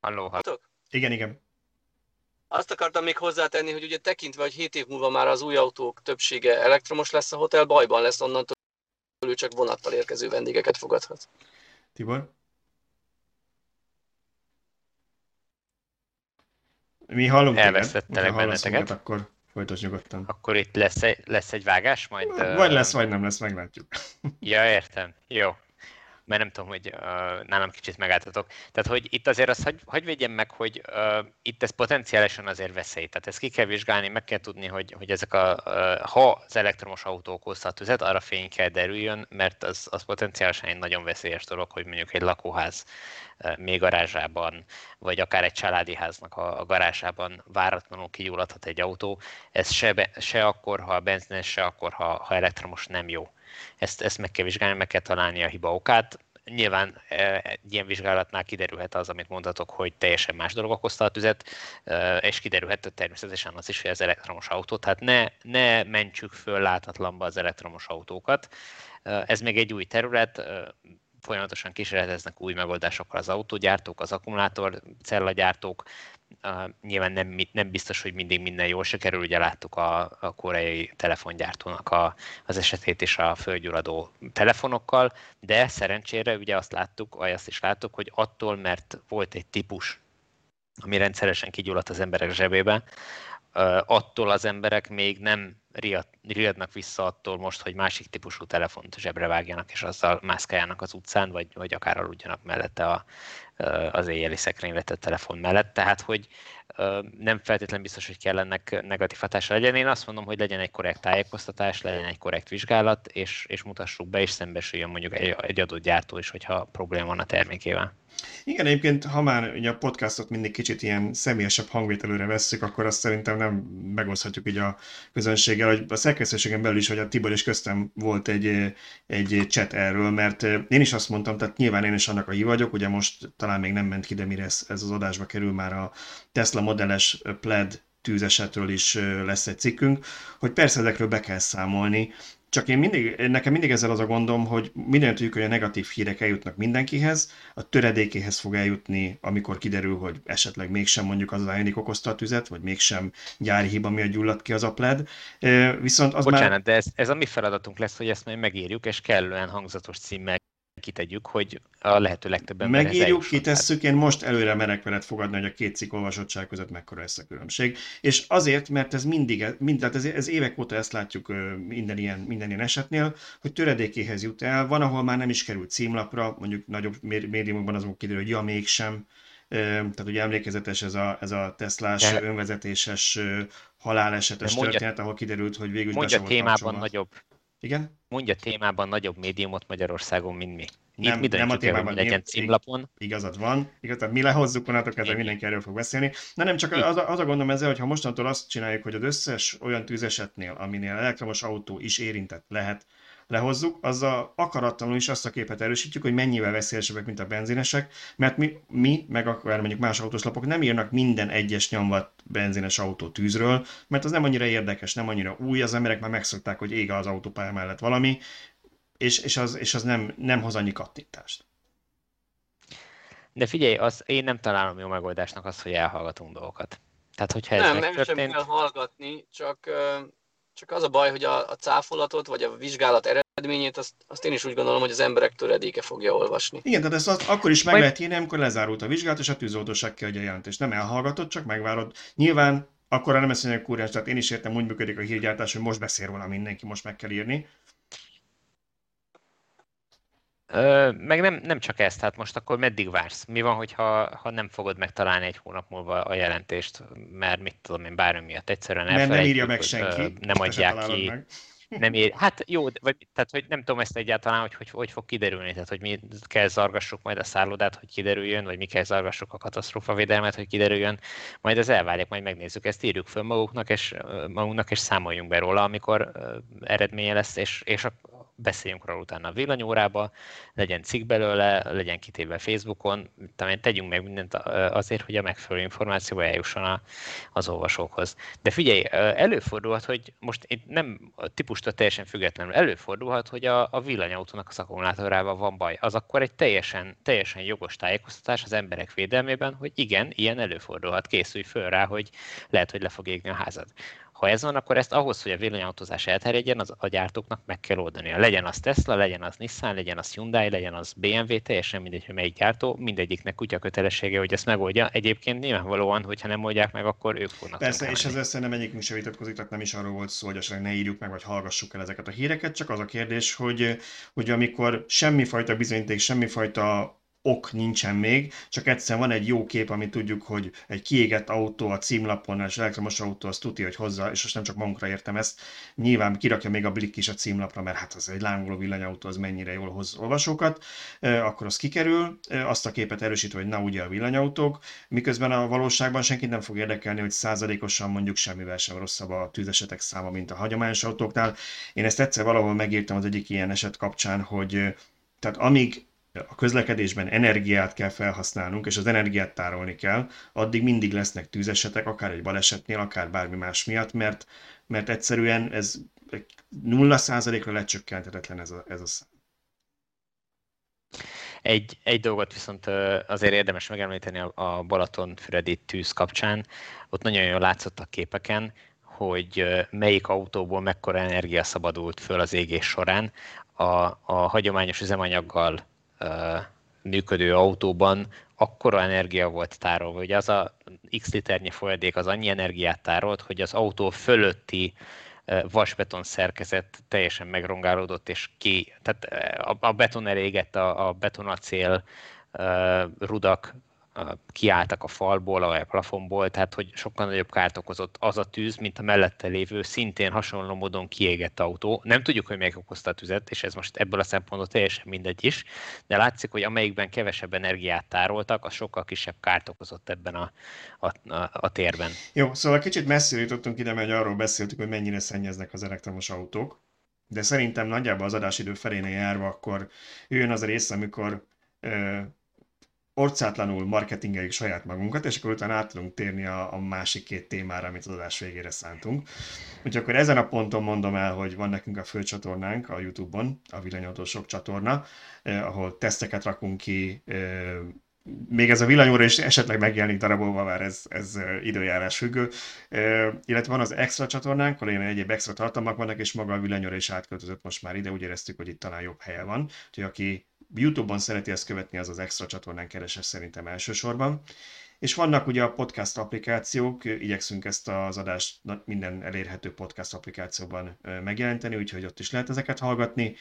Halló, halló. Igen, igen. Azt akartam még hozzátenni, hogy ugye tekintve, hogy 7 év múlva már az új autók többsége elektromos lesz a hotel, bajban lesz onnantól, ő csak vonattal érkező vendégeket fogadhat. Tibor? Mi hallunk Elvesztettelek benneteket. Akkor Folytasd nyugodtan. Akkor itt lesz egy, lesz egy vágás majd? Vagy lesz, vagy nem lesz, meglátjuk. ja, értem. Jó. Mert nem tudom, hogy uh, nálam kicsit megálltatok. Tehát, hogy itt azért azt hagy, hagy védjem meg, hogy uh, itt ez potenciálisan azért veszély. Tehát ezt ki kell vizsgálni, meg kell tudni, hogy, hogy ezek a, uh, ha az elektromos autó okozta a tüzet, arra fény kell derüljön, mert az, az potenciálisan egy nagyon veszélyes dolog, hogy mondjuk egy lakóház még garázsában, vagy akár egy családi háznak a, garázsában váratlanul kigyulladhat egy autó, ez se, be, se akkor, ha benzines, se akkor, ha, ha elektromos nem jó. Ezt, ezt meg kell vizsgálni, meg kell találni a hiba okát. Nyilván egy ilyen vizsgálatnál kiderülhet az, amit mondhatok, hogy teljesen más dolog okozta a tüzet, és kiderülhet természetesen az is, hogy az elektromos autó. Tehát ne, ne mentsük föl láthatlanba az elektromos autókat. Ez még egy új terület, folyamatosan kísérleteznek új megoldásokkal az autógyártók, az akkumulátor cellagyártók, Uh, nyilván nem, nem biztos, hogy mindig minden jól se kerül, ugye láttuk a, a koreai telefongyártónak a, az esetét is a földgyuradó telefonokkal, de szerencsére ugye azt láttuk, vagy azt is láttuk, hogy attól, mert volt egy típus, ami rendszeresen kigyulladt az emberek zsebébe, attól az emberek még nem riad, riadnak vissza attól most, hogy másik típusú telefont zsebre vágjanak, és azzal mászkáljanak az utcán, vagy, vagy akár aludjanak mellette a, az éjjeli szekrényre tett telefon mellett. Tehát, hogy nem feltétlenül biztos, hogy kell ennek negatív hatása legyen. Én azt mondom, hogy legyen egy korrekt tájékoztatás, legyen egy korrekt vizsgálat, és, és mutassuk be, és szembesüljön mondjuk egy, egy adott gyártó is, hogyha probléma van a termékével. Igen, egyébként, ha már ugye a podcastot mindig kicsit ilyen személyesebb hangvételőre vesszük, akkor azt szerintem nem megoszthatjuk így a közönséggel, hogy a szerkesztőségen belül is, hogy a Tibor és köztem volt egy, egy chat erről, mert én is azt mondtam, tehát nyilván én is annak a vagyok, ugye most talán még nem ment ki, de mire ez, ez az adásba kerül már a Tesla modelles pled tűzesetről is lesz egy cikkünk, hogy persze ezekről be kell számolni, csak én mindig, nekem mindig ezzel az a gondom, hogy minden tudjuk, hogy a negatív hírek eljutnak mindenkihez, a töredékéhez fog eljutni, amikor kiderül, hogy esetleg mégsem mondjuk az ajándék okozta a tüzet, vagy mégsem gyári hiba miatt gyulladt ki az a pled. Viszont az Bocsánat, már... de ez, ez a mi feladatunk lesz, hogy ezt majd megírjuk, és kellően hangzatos címmel kitegyük, hogy a lehető legtöbben Megírjuk, kitesszük, én most előre merek veled fogadni, hogy a két cikk olvasottság között mekkora lesz a különbség. És azért, mert ez mindig, mind, tehát ez, ez évek óta ezt látjuk minden ilyen, minden ilyen esetnél, hogy töredékéhez jut el, van, ahol már nem is kerül címlapra, mondjuk nagyobb médiumokban azok kiderül, hogy ja, mégsem, tehát ugye emlékezetes ez a, ez a Teslás De... önvezetéses halálesetes mondja, történet, ahol kiderült, hogy végül mondja témában nagyobb. Igen? Mondja témában nagyobb médiumot Magyarországon, mint mi. Nem, mi nem a témában. El, legyen címlapon. Igazad van. Igaz, tehát mi lehozzuk onnantól kezdve mindenki erről fog beszélni. Na nem, csak az a, az a gondom ezzel, hogy ha mostantól azt csináljuk, hogy az összes olyan tűzesetnél, aminél elektromos autó is érintett lehet, lehozzuk, azzal akaratlanul is azt a képet erősítjük, hogy mennyivel veszélyesebbek, mint a benzinesek, mert mi, mi meg akár mondjuk más autóslapok nem írnak minden egyes nyomvat benzines autó tűzről, mert az nem annyira érdekes, nem annyira új, az emberek már megszokták, hogy ég az autópálya mellett valami, és, és az, és az nem, nem hoz annyi kattintást. De figyelj, az, én nem találom jó megoldásnak azt, hogy elhallgatunk dolgokat. Tehát, hogyha ez nem, megtörtént... nem sem kell hallgatni, csak csak az a baj, hogy a, a cáfolatot, vagy a vizsgálat eredményét, azt, azt én is úgy gondolom, hogy az emberek töredéke fogja olvasni. Igen, tehát ezt az, akkor is meg Majd... lehet írni, amikor lezárult a vizsgálat, és a tűzoltóság kiadja a jelentést. Nem elhallgatod, csak megvárod. Nyilván akkor nem ezt mondja, hogy tehát én is értem, úgy működik a hírgyártás, hogy most beszél róla mindenki, most meg kell írni. Ö, meg nem, nem csak ezt, hát most akkor meddig vársz? Mi van, hogyha ha nem fogod megtalálni egy hónap múlva a jelentést, mert mit tudom én, bármi miatt egyszerűen Mert nem írja meg senki. Nem adják ki. Meg. Nem ér, hát jó, vagy, tehát hogy nem tudom ezt egyáltalán, hogy, hogy hogy fog kiderülni, tehát hogy mi kell zargassuk majd a szállodát, hogy kiderüljön, vagy mi kell zargassuk a katasztrófavédelmet, hogy kiderüljön, majd ez elválik, majd megnézzük, ezt írjuk föl maguknak, és magunknak, és számoljunk be róla, amikor eredménye lesz, és, és a, beszéljünk róla utána a villanyórába, legyen cikk belőle, legyen kitéve Facebookon, talán tegyünk meg mindent azért, hogy a megfelelő információ eljusson az olvasókhoz. De figyelj, előfordulhat, hogy most itt nem a típustól teljesen függetlenül előfordulhat, hogy a, a villanyautónak az akkumulátorával van baj. Az akkor egy teljesen, teljesen jogos tájékoztatás az emberek védelmében, hogy igen, ilyen előfordulhat, készülj föl rá, hogy lehet, hogy le fog égni a házad. Ha ez van, akkor ezt ahhoz, hogy a villanyautózás elterjedjen, az a gyártóknak meg kell oldania. Legyen az Tesla, legyen az Nissan, legyen az Hyundai, legyen az BMW, teljesen mindegy, hogy melyik gyártó, mindegyiknek kutya kötelessége, hogy ezt megoldja. Egyébként nyilvánvalóan, hogyha nem oldják meg, akkor ők fognak. Persze, és ezzel szerintem egyik sem vitatkozik, tehát nem is arról volt szó, hogy esetleg ne írjuk meg, vagy hallgassuk el ezeket a híreket, csak az a kérdés, hogy, hogy amikor semmifajta bizonyíték, semmifajta ok nincsen még, csak egyszer van egy jó kép, amit tudjuk, hogy egy kiégett autó a címlapon, és elektromos autó az tudja, hogy hozza, és most nem csak magunkra értem ezt, nyilván kirakja még a Blik is a címlapra, mert hát az egy lángoló villanyautó, az mennyire jól hoz olvasókat, akkor az kikerül, azt a képet erősítve, hogy na ugye a villanyautók, miközben a valóságban senkit nem fog érdekelni, hogy százalékosan mondjuk semmivel sem rosszabb a tűzesetek száma, mint a hagyományos autóknál. Én ezt egyszer valahol megírtam az egyik ilyen eset kapcsán, hogy tehát amíg a közlekedésben energiát kell felhasználnunk, és az energiát tárolni kell, addig mindig lesznek tűzesetek, akár egy balesetnél, akár bármi más miatt, mert, mert egyszerűen ez nulla százalékra lecsökkenthetetlen ez a, ez a szám. Egy, egy dolgot viszont azért érdemes megemlíteni a Balaton-Füredi tűz kapcsán. Ott nagyon jól látszott a képeken, hogy melyik autóból mekkora energia szabadult föl az égés során. A, a hagyományos üzemanyaggal működő autóban akkora energia volt tárolva, hogy az a x liternyi folyadék az annyi energiát tárolt, hogy az autó fölötti vasbeton szerkezet teljesen megrongálódott, és ki, tehát a beton elégett, a, a betonacél rudak kiálltak a falból, vagy a plafonból, tehát hogy sokkal nagyobb kárt okozott az a tűz, mint a mellette lévő, szintén hasonló módon kiégett autó. Nem tudjuk, hogy melyik okozta a tüzet, és ez most ebből a szempontból teljesen mindegy is, de látszik, hogy amelyikben kevesebb energiát tároltak, az sokkal kisebb kárt okozott ebben a, a, a, a térben. Jó, szóval kicsit messzire jutottunk ide, mert arról beszéltük, hogy mennyire szennyeznek az elektromos autók, de szerintem nagyjából az adásidő felénél járva akkor jön az a rész, amikor orcátlanul marketingeljük saját magunkat, és akkor utána át tudunk térni a, a másik két témára, amit az adás végére szántunk. Úgyhogy akkor ezen a ponton mondom el, hogy van nekünk a főcsatornánk a YouTube-on, a Villanyautósok csatorna, eh, ahol teszteket rakunk ki, eh, még ez a villanyóra is esetleg megjelenik darabolva, már ez, ez eh, időjárás függő. E, illetve van az extra csatornánk, ahol ilyen egyéb extra tartalmak vannak, és maga a villanyóra is átköltözött most már ide, úgy éreztük, hogy itt talán jobb helye van. Úgyhogy aki YouTube-on szereti ezt követni, az az extra csatornán kereses szerintem elsősorban. És vannak ugye a podcast applikációk, igyekszünk ezt az adást minden elérhető podcast applikációban megjeleníteni, úgyhogy ott is lehet ezeket hallgatni.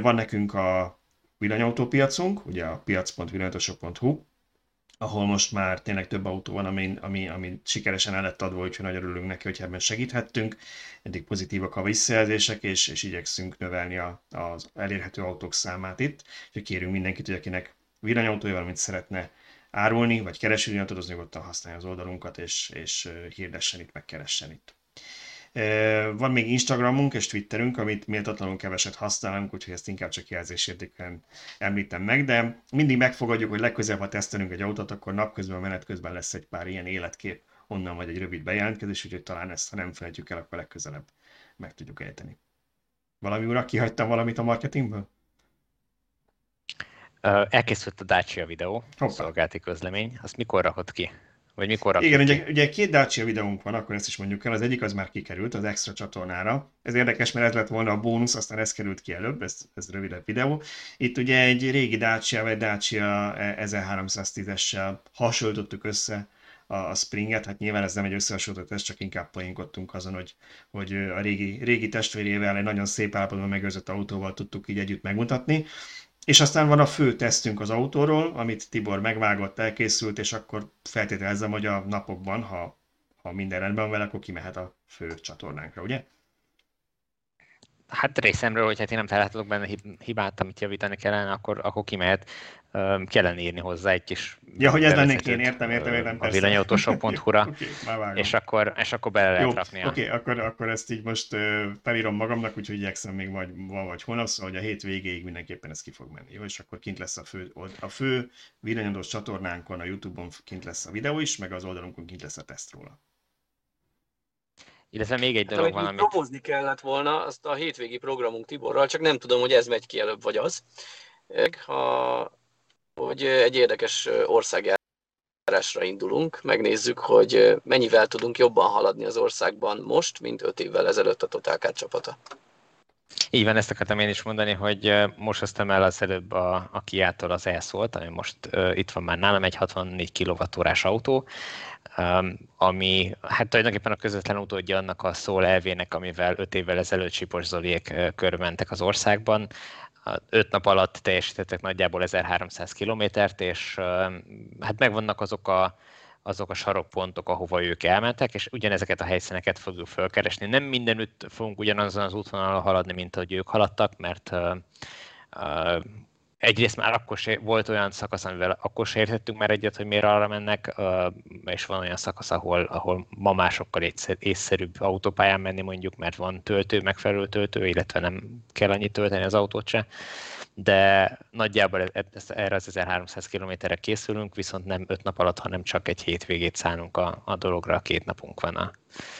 Van nekünk a villanyautópiacunk, ugye a piac.villanyautósok.hu, ahol most már tényleg több autó van, ami, ami, ami sikeresen el lett adva, úgyhogy nagyon örülünk neki, hogy ebben segíthettünk. Eddig pozitívak a visszajelzések, és, és igyekszünk növelni a, az elérhető autók számát itt. Úgyhogy kérünk mindenkit, hogy akinek villanyautója valamit szeretne árulni, vagy keresni, villanyautót, az nyugodtan használja az oldalunkat, és, és hirdessen itt, meg keressen itt. Van még Instagramunk és Twitterünk, amit méltatlanul keveset használunk, úgyhogy ezt inkább csak jelzésértékben említem meg, de mindig megfogadjuk, hogy legközelebb, ha tesztelünk egy autót, akkor napközben, menet közben lesz egy pár ilyen életkép, onnan vagy egy rövid bejelentkezés, úgyhogy talán ezt, ha nem felejtjük el, akkor legközelebb meg tudjuk ejteni. Valami urak, kihagytam valamit a marketingből? Elkészült a Dacia videó, Hoppá. szolgálti közlemény. Azt mikor rakott ki? Vagy mikor Igen, ugye, ugye két Dacia videónk van, akkor ezt is mondjuk el. Az egyik az már kikerült az extra csatornára. Ez érdekes, mert ez lett volna a bónusz, aztán ez került ki előbb, ez, ez rövidebb videó. Itt ugye egy régi Dacia, vagy Dacia 1310-essel hasonlítottuk össze a, a Springet, hát nyilván ez nem egy összehasonlított, ez csak inkább poénkodtunk azon, hogy, hogy a régi, régi testvérével egy nagyon szép állapotban megőrzött autóval tudtuk így együtt megmutatni. És aztán van a fő tesztünk az autóról, amit Tibor megvágott, elkészült, és akkor feltételezem, hogy a napokban, ha, ha minden rendben van vele, akkor kimehet a fő csatornánkra, ugye? Hát részemről, hogy hát én nem találhatok benne hibát, amit javítani kellene, akkor, akkor kimehet kellene írni hozzá egy kis... Ja, hogy ez lennék én, értem, értem, értem. A villanyautósok.hu-ra, okay, és, akkor, és akkor bele lehet Jó, rakni. Oké, okay, akkor, akkor ezt így most felírom magamnak, úgyhogy igyekszem még vagy, vagy holnap, szóval hogy a hét végéig mindenképpen ez ki fog menni. Jó, és akkor kint lesz a fő, a fő villanyadós csatornánkon, a Youtube-on kint lesz a videó is, meg az oldalunkon kint lesz a teszt róla. Illetve még egy hát, dolog van, amit... Promózni kellett volna azt a hétvégi programunk Tiborral, csak nem tudom, hogy ez megy ki előbb, vagy az. Ha hogy egy érdekes országjárásra indulunk, megnézzük, hogy mennyivel tudunk jobban haladni az országban most, mint öt évvel ezelőtt a Total csapata. Így van, ezt akartam én is mondani, hogy most hoztam el az előbb a, a Kiától az elszólt, ami most uh, itt van már nálam, egy 64 kWh autó, um, ami hát tulajdonképpen a közvetlen utódja annak a szól elvének, amivel 5 évvel ezelőtt Sipos Zoliék körbentek az országban öt nap alatt teljesítettek nagyjából 1300 kilométert, és hát megvannak azok a, azok a sarokpontok, ahova ők elmentek, és ugyanezeket a helyszíneket fogjuk felkeresni. Nem mindenütt fogunk ugyanazon az útvonalon haladni, mint ahogy ők haladtak, mert egyrészt már akkor se, volt olyan szakasz, amivel akkor se értettünk már egyet, hogy miért arra mennek, és van olyan szakasz, ahol, ahol ma másokkal észszerűbb autópályán menni mondjuk, mert van töltő, megfelelő töltő, illetve nem kell annyit tölteni az autót se. De nagyjából e- e- erre az 1300 kilométerre készülünk, viszont nem öt nap alatt, hanem csak egy hétvégét szánunk a, a dologra, két napunk van a,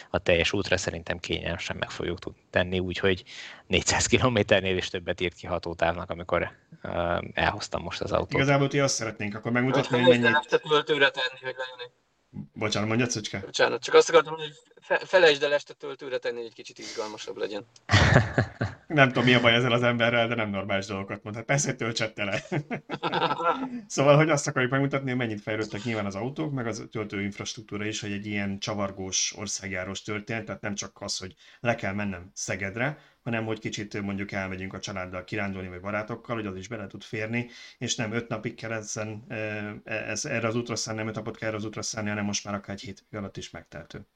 a teljes útra, szerintem kényelmesen meg fogjuk tudni tenni, úgyhogy 400 kilométernél is többet írt ki hatótávnak, amikor uh, elhoztam most az autót. Igazából ti azt szeretnénk akkor megmutatni, hogy mennyit... töltőre tenni, hogy lejön Bocsánat, mondja, Cöcske? Bocsánat, csak azt akartam, hogy felejtsd el este töltőre tenni, hogy egy kicsit izgalmasabb legyen. [LAUGHS] nem tudom, mi a baj ezzel az emberrel, de nem normális dolgokat mond. Hát persze, töltsette le. [LAUGHS] szóval, hogy azt akarjuk megmutatni, hogy mennyit fejlődtek nyilván az autók, meg az töltő infrastruktúra is, hogy egy ilyen csavargós országjárós történet, tehát nem csak az, hogy le kell mennem Szegedre, hanem hogy kicsit mondjuk elmegyünk a családdal kirándulni, vagy barátokkal, hogy az is bele tud férni, és nem öt napig kell ezen, ez, erre az útra szállni, nem öt napot kell erre az útra szállni, hanem most már akár egy hét alatt is megteltő.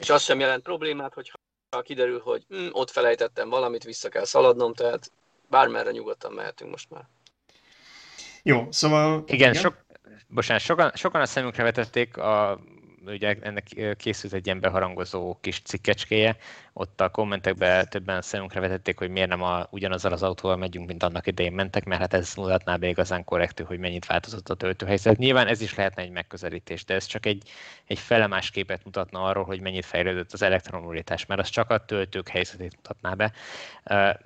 És az sem jelent problémát, hogy ha kiderül, hogy hm, ott felejtettem valamit, vissza kell szaladnom, tehát bármerre nyugodtan mehetünk most már. Jó, szóval... Igen, igen? Sok, bocsánat, sokan, sokan a szemünkre vetették a ugye ennek készült egy ilyen beharangozó kis cikkecskéje, ott a kommentekben többen szemünkre vetették, hogy miért nem a, ugyanazzal az autóval megyünk, mint annak idején mentek, mert hát ez mutatná be igazán korrektű, hogy mennyit változott a töltőhelyzet. Nyilván ez is lehetne egy megközelítés, de ez csak egy, egy felemás képet mutatna arról, hogy mennyit fejlődött az elektromobilitás, mert az csak a töltők helyzetét mutatná be.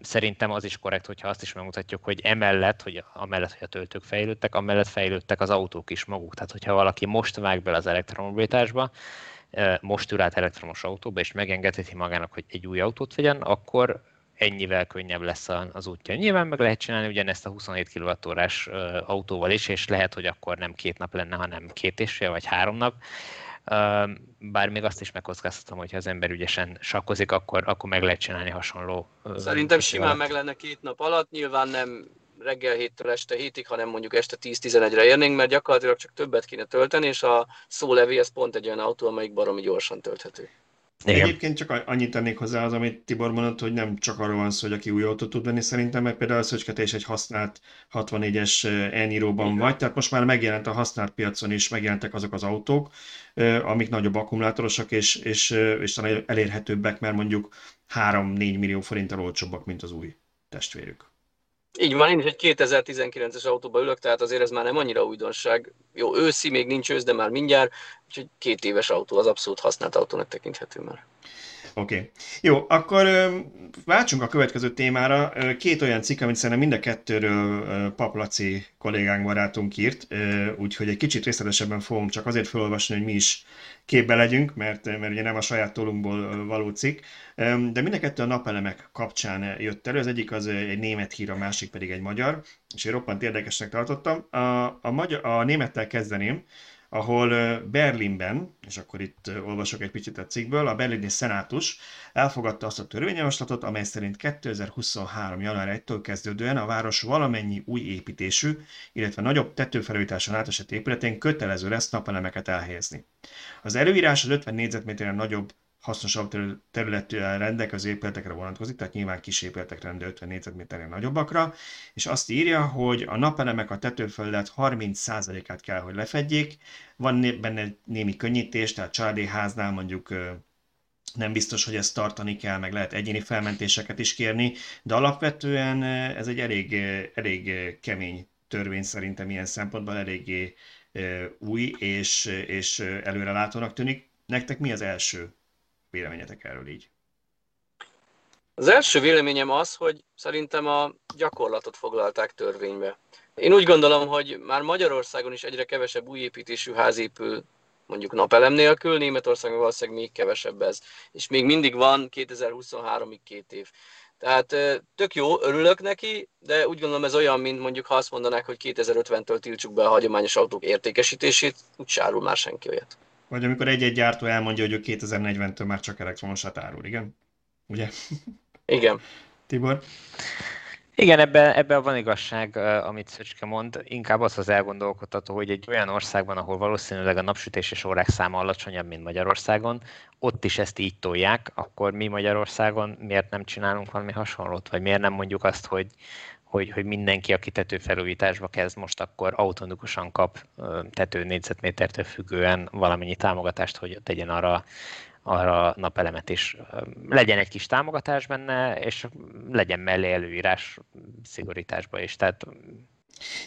Szerintem az is korrekt, hogyha azt is megmutatjuk, hogy emellett, hogy amellett, hogy a töltők fejlődtek, amellett fejlődtek az autók is maguk. Tehát, hogyha valaki most vág bele az elektromobilitásba, most ül át elektromos autóba, és megengedheti magának, hogy egy új autót vegyen, akkor ennyivel könnyebb lesz az útja. Nyilván meg lehet csinálni ugyanezt a 27 kWh autóval is, és lehet, hogy akkor nem két nap lenne, hanem két és fél vagy három nap. Bár még azt is megkockáztatom, hogy ha az ember ügyesen sakkozik, akkor, akkor meg lehet csinálni hasonló. Szerintem simán meg lenne két nap alatt, nyilván nem reggel héttől este hétig, hanem mondjuk este 10-11-re érnénk, mert gyakorlatilag csak többet kéne tölteni, és a szólevi ez pont egy olyan autó, amelyik baromi gyorsan tölthető. Igen. Egyébként csak annyit tennék hozzá az, amit Tibor mondott, hogy nem csak arról van szó, hogy aki új autót tud venni szerintem, mert például a Szöcske is egy használt 64-es elnyíróban vagy, tehát most már megjelent a használt piacon is, megjelentek azok az autók, amik nagyobb akkumulátorosak és, és, és elérhetőbbek, mert mondjuk 3-4 millió forinttal olcsóbbak, mint az új testvérük. Így van, én is egy 2019-es autóba ülök, tehát azért ez már nem annyira újdonság. Jó, őszi, még nincs ősz, de már mindjárt, úgyhogy két éves autó az abszolút használt autónak tekinthető már. Oké. Okay. Jó, akkor váltsunk a következő témára. Két olyan cikk, amit szerintem mind a kettőről Paplaci kollégánk barátunk írt, úgyhogy egy kicsit részletesebben fogom csak azért felolvasni, hogy mi is képbe legyünk, mert, mert ugye nem a saját tolunkból való cikk. De mind a kettő a napelemek kapcsán jött elő. Az egyik az egy német hír, a másik pedig egy magyar, és én roppant érdekesnek tartottam. A, a, magyar, a némettel kezdeném ahol Berlinben, és akkor itt olvasok egy picit a cikkből, a berlini szenátus elfogadta azt a törvényjavaslatot, amely szerint 2023. január 1-től kezdődően a város valamennyi új építésű, illetve nagyobb tetőfelújításon átesett épületén kötelező lesz napelemeket elhelyezni. Az előírás az 50 négyzetméteren nagyobb hasznosabb területtel rendelkező épületekre vonatkozik, tehát nyilván kis épületekre, de 50 négyzetméternél nagyobbakra, és azt írja, hogy a napelemek a tetőföldet 30%-át kell, hogy lefedjék, van benne némi könnyítés, tehát családi háznál mondjuk nem biztos, hogy ezt tartani kell, meg lehet egyéni felmentéseket is kérni, de alapvetően ez egy elég, elég kemény törvény szerintem ilyen szempontból eléggé új és, és előrelátónak tűnik. Nektek mi az első véleményetek erről így? Az első véleményem az, hogy szerintem a gyakorlatot foglalták törvénybe. Én úgy gondolom, hogy már Magyarországon is egyre kevesebb új építésű ház épül, mondjuk napelem nélkül, Németországon valószínűleg még kevesebb ez. És még mindig van 2023-ig két év. Tehát tök jó, örülök neki, de úgy gondolom ez olyan, mint mondjuk ha azt mondanák, hogy 2050-től tiltsuk be a hagyományos autók értékesítését, úgy sárul már senki olyat. Vagy amikor egy-egy gyártó elmondja, hogy ő 2040-től már csak elektromosat árul, igen? Ugye? Igen. Tibor? Igen, ebben ebbe van igazság, amit Szöcske mond. Inkább az az elgondolkodható, hogy egy olyan országban, ahol valószínűleg a napsütési órák száma alacsonyabb, mint Magyarországon, ott is ezt így tolják, akkor mi Magyarországon miért nem csinálunk valami hasonlót? Vagy miért nem mondjuk azt, hogy hogy, hogy mindenki, aki tetőfelújításba kezd, most akkor automatikusan kap tető négyzetmétertől függően valamennyi támogatást, hogy tegyen arra arra napelemet is. Legyen egy kis támogatás benne, és legyen mellé előírás szigorításba is. Tehát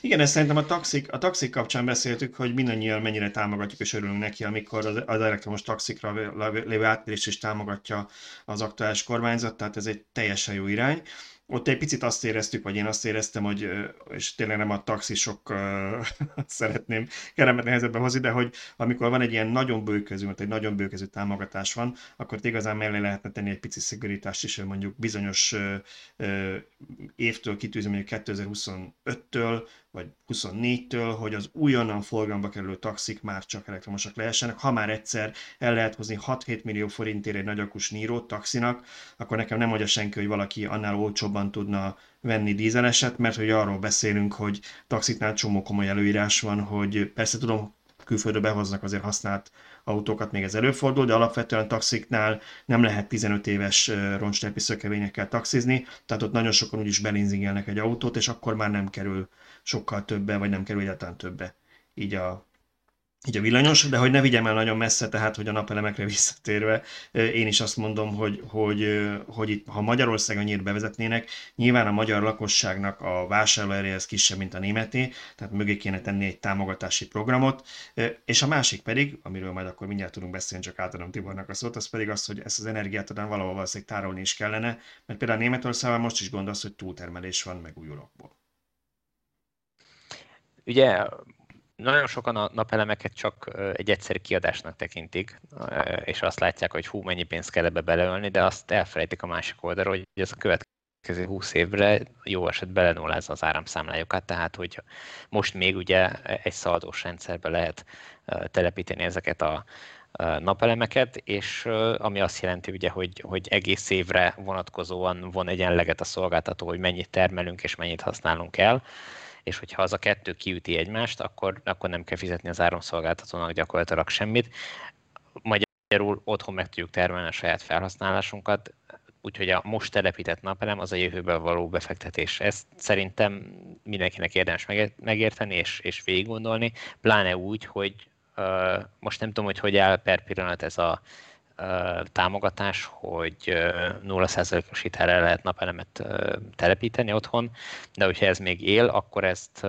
igen, ezt szerintem a taxik, a taxik kapcsán beszéltük, hogy mindannyian mennyire támogatjuk és örülünk neki, amikor az, az elektromos taxikra lévő áttérés is támogatja az aktuális kormányzat, tehát ez egy teljesen jó irány ott egy picit azt éreztük, vagy én azt éreztem, hogy, és tényleg nem a taxisok [LAUGHS] szeretném kellemet nehezebben hozni, de hogy amikor van egy ilyen nagyon bőkező, mert egy nagyon bőkező támogatás van, akkor igazán mellé lehetne tenni egy pici szigorítást is, mondjuk bizonyos évtől kitűzni, mondjuk 2025-től, vagy 24-től, hogy az újonnan forgalomba kerülő taxik már csak elektromosak lehessenek. Ha már egyszer el lehet hozni 6-7 millió forintért egy nagyakus Niro taxinak, akkor nekem nem mondja senki, hogy valaki annál olcsóbban tudna venni dízeleset, mert hogy arról beszélünk, hogy taxiknál csomó komoly előírás van, hogy persze tudom, külföldre behoznak azért használt autókat, még ez előfordul, de alapvetően taxiknál nem lehet 15 éves roncsterpi szökevényekkel taxizni, tehát ott nagyon sokan úgyis belinzingelnek egy autót, és akkor már nem kerül sokkal többe, vagy nem kerül egyáltalán többe így a, így a villanyos, de hogy ne vigyem el nagyon messze, tehát hogy a napelemekre [LAUGHS] visszatérve, én is azt mondom, hogy, hogy, hogy itt, ha Magyarországon nyílt bevezetnének, nyilván a magyar lakosságnak a vásárlóereje ez kisebb, mint a németé, tehát mögé kéne tenni egy támogatási programot, és a másik pedig, amiről majd akkor mindjárt tudunk beszélni, csak átadom Tibornak a szót, az pedig az, hogy ezt az energiát talán valahol valószínűleg tárolni is kellene, mert például Németországban most is gond az, hogy túltermelés van megújulókból. Ugye nagyon sokan a napelemeket csak egy egyszerű kiadásnak tekintik, és azt látják, hogy hú, mennyi pénzt kell ebbe beleölni, de azt elfelejtik a másik oldalról, hogy ez a következő 20 évre jó eset belenullázza az áramszámlájukat, tehát hogy most még ugye egy szaldós rendszerbe lehet telepíteni ezeket a napelemeket, és ami azt jelenti ugye, hogy, hogy egész évre vonatkozóan von egyenleget a szolgáltató, hogy mennyit termelünk és mennyit használunk el, és hogyha az a kettő kiüti egymást, akkor, akkor nem kell fizetni az áramszolgáltatónak gyakorlatilag semmit. Magyarul otthon meg tudjuk termelni a saját felhasználásunkat, úgyhogy a most telepített napelem az a jövőben való befektetés. Ezt szerintem mindenkinek érdemes megérteni és, és végig gondolni, pláne úgy, hogy uh, most nem tudom, hogy hogy áll per pillanat ez a támogatás, hogy 0%-os hitelre lehet napelemet telepíteni otthon, de hogyha ez még él, akkor ezt,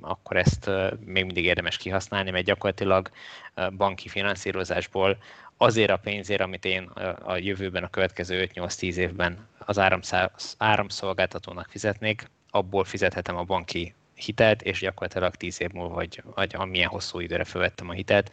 akkor ezt még mindig érdemes kihasználni, mert gyakorlatilag banki finanszírozásból azért a pénzért, amit én a jövőben, a következő 5-8-10 évben az áramszolgáltatónak fizetnék, abból fizethetem a banki hitelt, és gyakorlatilag 10 év múlva, vagy, vagy amilyen hosszú időre felvettem a hitelt,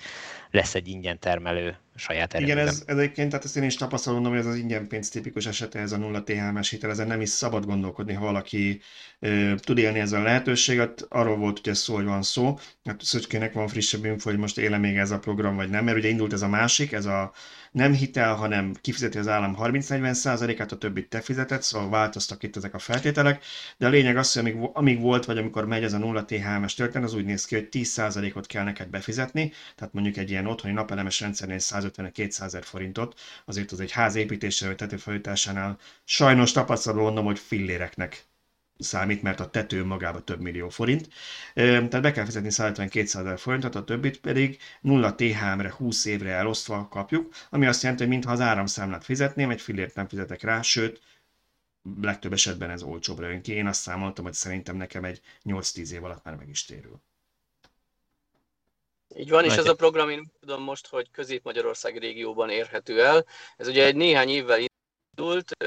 lesz egy ingyen termelő saját erőművem. Igen, ez, ez egyébként, tehát ezt én is tapasztalom, hogy ez az ingyen pénz tipikus esete, ez a nulla THM-es hitel, ezen nem is szabad gondolkodni, ha valaki ö, tud élni ezzel a lehetőséget. Arról volt ugye szó, hogy van szó. Hát Szöcskének van frissebb info, hogy most éle még ez a program, vagy nem, mert ugye indult ez a másik, ez a nem hitel, hanem kifizeti az állam 30-40 százalékát, a többit te fizetett, szóval változtak itt ezek a feltételek, de a lényeg az, hogy amíg, amíg volt, vagy amikor megy ez a nulla THM-es történet, az úgy néz ki, hogy 10 százalékot kell neked befizetni, tehát mondjuk egy ilyen otthoni napelemes rendszernél 150-200 ezer forintot, azért az egy ház építésre vagy tetőfelújításánál sajnos tapasztalom mondom, hogy filléreknek számít, mert a tető magában több millió forint. Tehát be kell fizetni 150-200 ezer forintot, a többit pedig 0 THM-re 20 évre elosztva kapjuk, ami azt jelenti, hogy mintha az áramszámlát fizetném, egy fillért nem fizetek rá, sőt, legtöbb esetben ez olcsóbbra jön ki. Én azt számoltam, hogy szerintem nekem egy 8-10 év alatt már meg is térül. Így van, és ez a program, én tudom most, hogy Közép-Magyarország régióban érhető el. Ez ugye egy néhány évvel indult,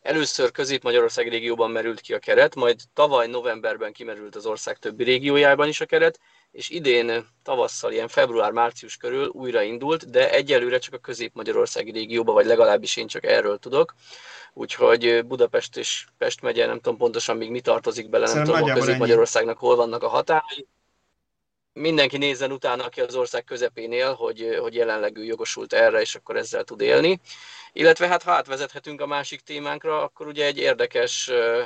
először Közép-Magyarország régióban merült ki a keret, majd tavaly novemberben kimerült az ország többi régiójában is a keret, és idén tavasszal, ilyen február-március körül újra indult, de egyelőre csak a Közép-Magyarországi régióban, vagy legalábbis én csak erről tudok. Úgyhogy Budapest és Pest megye, nem tudom pontosan még mi tartozik bele, nem Szerintem tudom a Közép-Magyarországnak hol vannak a határai mindenki nézzen utána, aki az ország közepénél, hogy, hogy jelenleg ő jogosult erre, és akkor ezzel tud élni. Illetve hát ha átvezethetünk a másik témánkra, akkor ugye egy érdekes uh,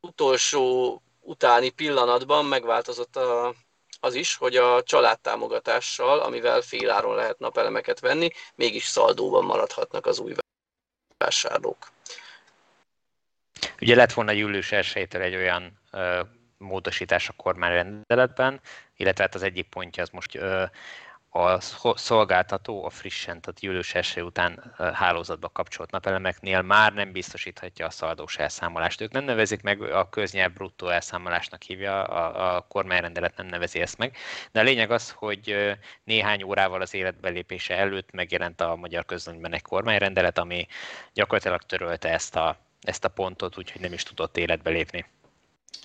utolsó utáni pillanatban megváltozott a, az is, hogy a családtámogatással, amivel féláron lehet napelemeket venni, mégis szaldóban maradhatnak az új vásárlók. Ugye lett volna július 1 egy olyan módosítás a kormányrendeletben, illetve hát az egyik pontja az most a szolgáltató a frissen, tehát július 1 után hálózatba kapcsolt napelemeknél már nem biztosíthatja a szaldós elszámolást. Ők nem nevezik meg, a köznyelv bruttó elszámolásnak hívja, a, a kormányrendelet nem nevezi ezt meg, de a lényeg az, hogy néhány órával az életbelépése előtt megjelent a magyar közlönyben egy kormányrendelet, ami gyakorlatilag törölte ezt a, ezt a pontot, úgyhogy nem is tudott életbe lépni.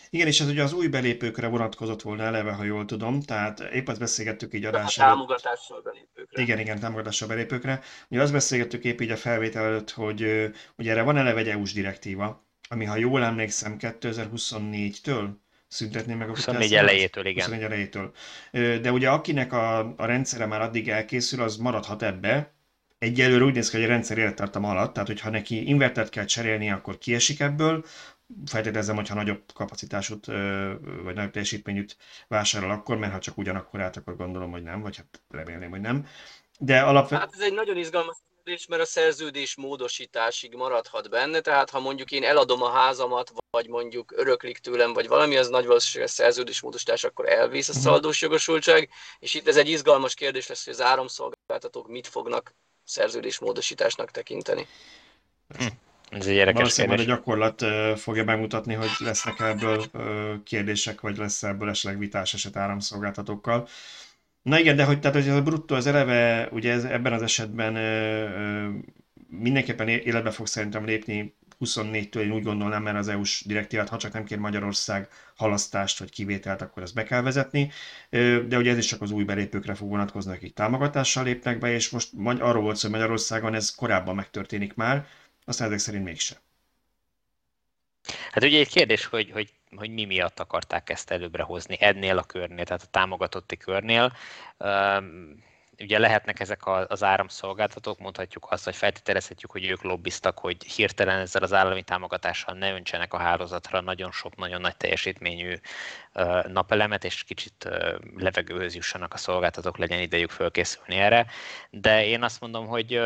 Igen, és ez ugye az új belépőkre vonatkozott volna eleve, ha jól tudom, tehát épp azt beszélgettük így adás előtt. Támogatással belépőkre. Igen, igen, támogatással belépőkre. Ugye azt beszélgettük épp így a felvétel előtt, hogy ugye erre van eleve egy EU-s direktíva, ami ha jól emlékszem 2024-től szüntetné meg a 24 elejétől, igen. 24 elejétől. De ugye akinek a, a rendszere már addig elkészül, az maradhat ebbe, Egyelőre úgy néz ki, hogy a rendszer élettartam alatt, tehát hogyha neki invertert kell cserélni, akkor kiesik ebből, feltételezem, hogyha nagyobb kapacitásút vagy nagyobb teljesítményűt vásárol akkor, mert ha csak ugyanakkor át, akkor gondolom, hogy nem, vagy hát remélném, hogy nem. De alapvetően... Hát ez egy nagyon izgalmas kérdés, mert a szerződés módosításig maradhat benne, tehát ha mondjuk én eladom a házamat, vagy mondjuk öröklik tőlem, vagy valami, az nagy valószínűleg szerződés módosítás, akkor elvész a mhm. szaldós jogosultság, és itt ez egy izgalmas kérdés lesz, hogy az áramszolgáltatók mit fognak szerződés módosításnak tekinteni. Hm. Ez egy érdekes Valószínűleg kérdés. a gyakorlat fogja bemutatni, hogy lesznek ebből kérdések, vagy lesz ebből esetleg vitás eset áramszolgáltatókkal. Na igen, de hogy, tehát, hogy ez a bruttó az eleve, ugye ez, ebben az esetben mindenképpen életbe fog szerintem lépni 24-től, én úgy gondolnám, mert az EU-s direktívát, ha csak nem kér Magyarország halasztást vagy kivételt, akkor ezt be kell vezetni. De ugye ez is csak az új belépőkre fog vonatkozni, akik támogatással lépnek be, és most arról volt szó, hogy Magyarországon ez korábban megtörténik már, aztán ezek szerint mégse. Hát ugye egy kérdés, hogy, hogy, hogy mi miatt akarták ezt előbbre hozni ennél a körnél, tehát a támogatotti körnél. Um, ugye lehetnek ezek az áramszolgáltatók, mondhatjuk azt, vagy feltételezhetjük, hogy ők lobbiztak, hogy hirtelen ezzel az állami támogatással ne öntsenek a hálózatra nagyon sok, nagyon nagy teljesítményű napelemet, és kicsit levegőhöz jussanak a szolgáltatók, legyen idejük fölkészülni erre. De én azt mondom, hogy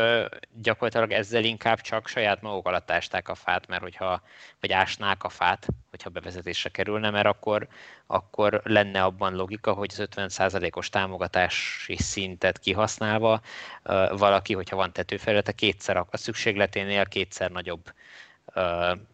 gyakorlatilag ezzel inkább csak saját maguk alatt ásták a fát, mert hogyha, vagy ásnák a fát, hogyha bevezetésre kerülne, mert akkor, akkor lenne abban logika, hogy az 50%-os támogatási szintet kihasználva valaki, hogyha van tetőfelülete, kétszer a szükségleténél kétszer nagyobb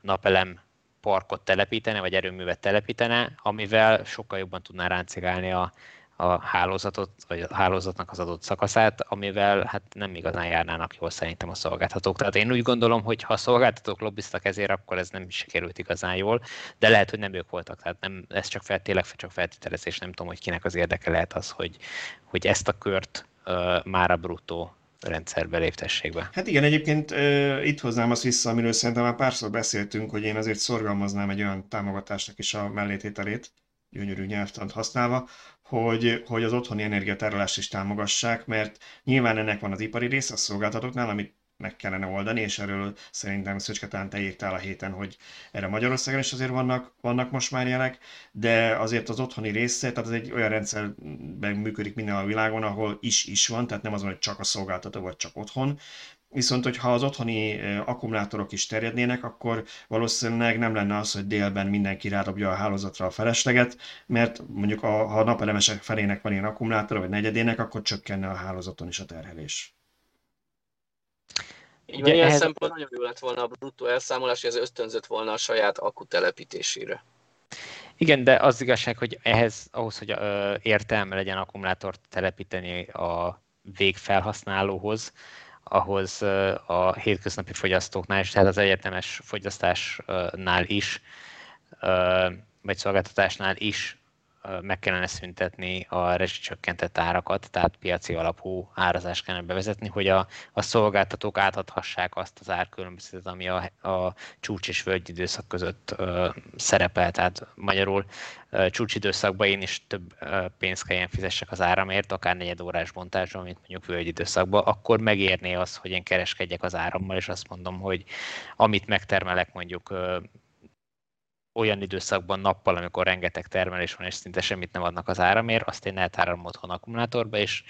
napelem parkot telepítene, vagy erőművet telepítene, amivel sokkal jobban tudná ráncigálni a, a hálózatot, vagy a hálózatnak az adott szakaszát, amivel hát nem igazán járnának jól szerintem a szolgáltatók. Tehát én úgy gondolom, hogy ha a szolgáltatók lobbiztak ezért, akkor ez nem is sikerült igazán jól, de lehet, hogy nem ők voltak, tehát nem, ez csak fel, tényleg csak feltételezés, nem tudom, hogy kinek az érdeke lehet az, hogy, hogy ezt a kört uh, már a bruttó rendszerbe léptessék be. Hát igen, egyébként uh, itt hoznám azt vissza, amiről szerintem már párszor beszéltünk, hogy én azért szorgalmaznám egy olyan támogatásnak is a mellétételét, gyönyörű nyelvtant használva, hogy, hogy az otthoni energiatárolást is támogassák, mert nyilván ennek van az ipari része a szolgáltatóknál, amit meg kellene oldani, és erről szerintem Szöcske talán te írtál a héten, hogy erre Magyarországon is azért vannak, vannak most már jelek, de azért az otthoni része, tehát ez egy olyan rendszerben működik minden a világon, ahol is is van, tehát nem az hogy csak a szolgáltató vagy csak otthon, Viszont, hogyha az otthoni akkumulátorok is terjednének, akkor valószínűleg nem lenne az, hogy délben mindenki rádobja a hálózatra a felesleget, mert mondjuk a, ha a napelemesek felének van ilyen akkumulátor, vagy negyedének, akkor csökkenne a hálózaton is a terhelés. Így van, ilyen ehhez... szempont nagyon jó lett volna a bruttó elszámolás, hogy ez ösztönzött volna a saját akku telepítésére. Igen, de az igazság, hogy ehhez, ahhoz, hogy ö, értelme legyen akkumulátort telepíteni a végfelhasználóhoz, ahhoz a hétköznapi fogyasztóknál is, tehát az egyetemes fogyasztásnál is, vagy szolgáltatásnál is meg kellene szüntetni a rezsicsökkentett árakat, tehát piaci alapú árazást kellene bevezetni, hogy a, a szolgáltatók átadhassák azt az árkülönbözetet, ami a, a csúcs és völgy időszak között uh, szerepel. Tehát magyarul uh, csúcsidőszakban én is több uh, pénzt kelljen fizessek az áramért, akár negyed órás bontásra, mint mondjuk völgy időszakban, akkor megérné az, hogy én kereskedjek az árammal, és azt mondom, hogy amit megtermelek mondjuk olyan időszakban nappal, amikor rengeteg termelés van, és szinte semmit nem adnak az áramért, azt én eltárom otthon akkumulátorba, és,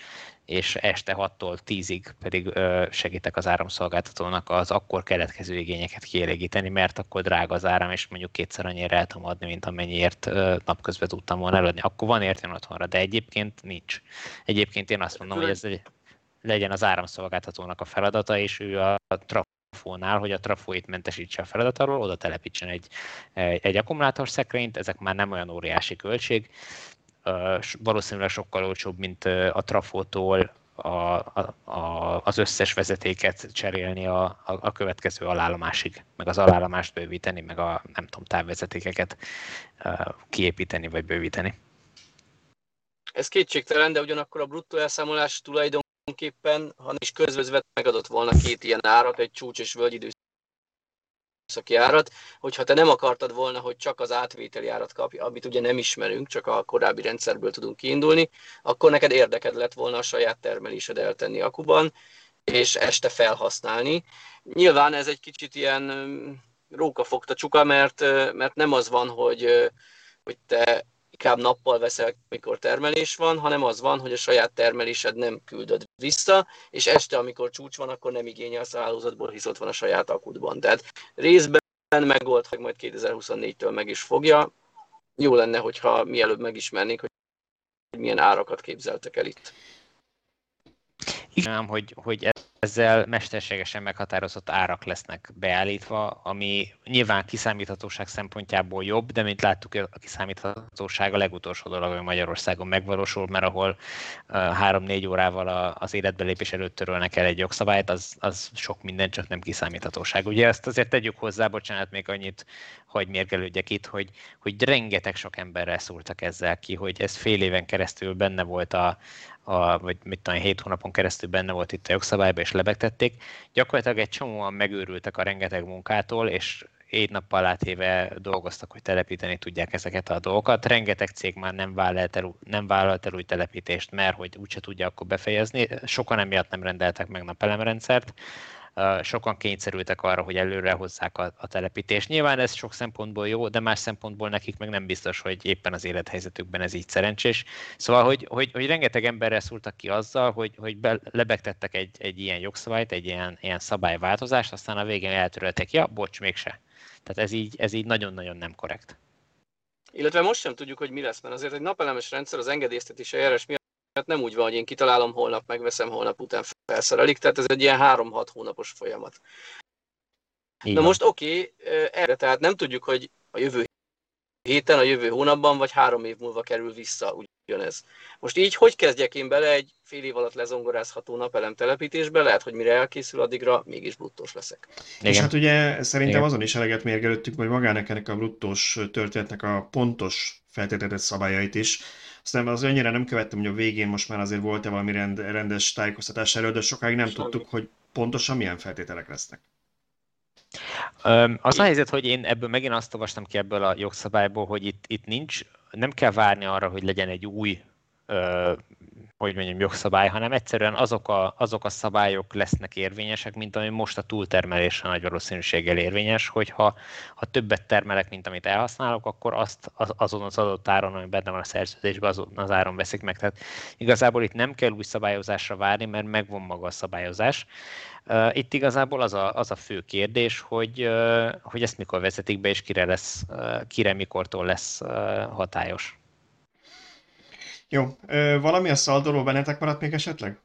és este 6-tól 10-ig pedig ö, segítek az áramszolgáltatónak az akkor keletkező igényeket kielégíteni, mert akkor drága az áram, és mondjuk kétszer annyira el tudom adni, mint amennyiért ö, napközben tudtam volna eladni. Akkor van értelme otthonra, de egyébként nincs. Egyébként én azt mondom, hogy ez egy, legyen az áramszolgáltatónak a feladata, és ő a trafónál, hogy a trafóit mentesítse a feladat alól, oda telepítsen egy, egy akkumulátorszekrényt, ezek már nem olyan óriási költség, valószínűleg sokkal olcsóbb, mint a trafótól a, a, a, az összes vezetéket cserélni a, a, a következő alállomásig, meg az alállomást bővíteni, meg a nem tudom, távvezetékeket kiépíteni vagy bővíteni. Ez kétségtelen, de ugyanakkor a bruttó elszámolás tulajdon tulajdonképpen, ha is közvezvet megadott volna két ilyen árat, egy csúcs és völgyidő időszaki árat, hogyha te nem akartad volna, hogy csak az átvételi árat kapja, amit ugye nem ismerünk, csak a korábbi rendszerből tudunk kiindulni, akkor neked érdeked lett volna a saját termelésed eltenni akuban, és este felhasználni. Nyilván ez egy kicsit ilyen rókafogta csuka, mert, mert nem az van, hogy, hogy te inkább nappal veszel, mikor termelés van, hanem az van, hogy a saját termelésed nem küldöd vissza, és este, amikor csúcs van, akkor nem igényelsz a hálózatból, hisz ott van a saját akudban. Tehát részben megold, majd 2024-től meg is fogja. Jó lenne, hogyha mielőbb megismernénk, hogy milyen árakat képzeltek el itt. Igen, hogy, hogy ezzel mesterségesen meghatározott árak lesznek beállítva, ami nyilván kiszámíthatóság szempontjából jobb, de mint láttuk, a kiszámíthatóság a legutolsó dolog, ami Magyarországon megvalósul, mert ahol három-négy órával az életbelépés előtt törölnek el egy jogszabályt, az, az sok minden, csak nem kiszámíthatóság. Ugye ezt azért tegyük hozzá, bocsánat, még annyit, hogy mérgelődjek itt, hogy, hogy rengeteg sok emberrel szóltak ezzel ki, hogy ez fél éven keresztül benne volt a, a, vagy mit tudom, hét hónapon keresztül benne volt itt a jogszabályban, és lebegtették. Gyakorlatilag egy csomóan megőrültek a rengeteg munkától, és egy nappal átéve dolgoztak, hogy telepíteni tudják ezeket a dolgokat. Rengeteg cég már nem vállalt el, nem vállalt el új telepítést, mert hogy úgyse tudja akkor befejezni. Sokan emiatt nem rendeltek meg napelemrendszert sokan kényszerültek arra, hogy előre hozzák a, a telepítést. Nyilván ez sok szempontból jó, de más szempontból nekik meg nem biztos, hogy éppen az élethelyzetükben ez így szerencsés. Szóval, hogy, hogy, hogy rengeteg emberre szóltak ki azzal, hogy, hogy be, lebegtettek egy, egy ilyen jogszabályt, egy ilyen, ilyen szabályváltozást, aztán a végén eltöröltek, ja, bocs, mégse. Tehát ez így, ez így nagyon-nagyon nem korrekt. Illetve most sem tudjuk, hogy mi lesz, mert azért egy napelemes rendszer az engedélyeztetési eljárás miatt nem úgy van, hogy én kitalálom, holnap megveszem, holnap után felszerelik, tehát ez egy ilyen 3-6 hónapos folyamat. Igen. Na most oké, okay, erre tehát nem tudjuk, hogy a jövő héten, a jövő hónapban, vagy három év múlva kerül vissza ugyanez. Most így hogy kezdjek én bele egy fél év alatt lezongorázható napelem telepítésbe? Lehet, hogy mire elkészül addigra, mégis bruttós leszek. Igen. És hát ugye szerintem Igen. azon is eleget mérgelődtünk, hogy magának ennek a bruttós történetnek a pontos feltételezett szabályait is, aztán az annyira nem követtem, hogy a végén most már azért volt-e valami rend, rendes tájékoztatás erről, de sokáig nem Semmi. tudtuk, hogy pontosan milyen feltételek lesznek. Az a helyzet, hogy én ebből megint azt olvastam ki ebből a jogszabályból, hogy itt, itt nincs, nem kell várni arra, hogy legyen egy új hogy mondjam, jogszabály, hanem egyszerűen azok a, azok a szabályok lesznek érvényesek, mint ami most a túltermelésre nagy valószínűséggel érvényes, hogy ha, ha többet termelek, mint amit elhasználok, akkor azt az, azon az adott áron, ami benne van a szerződésben, azon az áron veszik meg. Tehát igazából itt nem kell új szabályozásra várni, mert megvan maga a szabályozás. Itt igazából az a, az a fő kérdés, hogy, hogy ezt mikor vezetik be, és kire, lesz, kire mikortól lesz hatályos. Jó, ö, valami a szaldóról bennetek maradt még esetleg?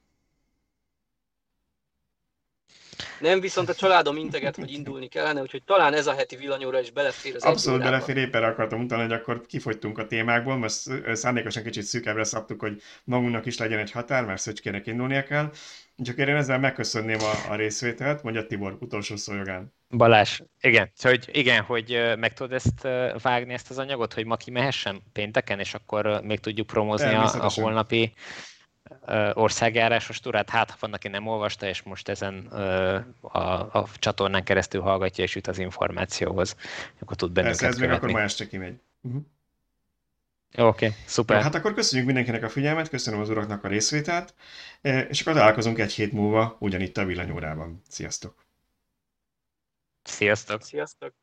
Nem, viszont a családom integet, hogy indulni kellene, úgyhogy talán ez a heti villanyóra is belefér az Abszolút belefér, éppen akartam utalni, hogy akkor kifogytunk a témákból, most szándékosan kicsit szűkebbre szabtuk, hogy magunknak is legyen egy határ, mert Szöcskének indulnia kell. Csak én ezzel megköszönném a, a részvételt, mondja Tibor, utolsó szójogán. Balás, igen, hogy, igen, hogy meg tudod ezt vágni, ezt az anyagot, hogy ma kimehessen pénteken, és akkor még tudjuk promozni a, a holnapi országjárásos túrát, hát ha van, aki nem olvasta, és most ezen a, a csatornán keresztül hallgatja, és jut az információhoz, akkor tud bennünket Ez, ez még akkor ma este kimegy. Uh-huh. Oké, okay, szuper. Hát akkor köszönjük mindenkinek a figyelmet, köszönöm az uraknak a részvételt, és akkor találkozunk egy hét múlva ugyanitt a villanyórában. Sziasztok! Sziasztok! Sziasztok!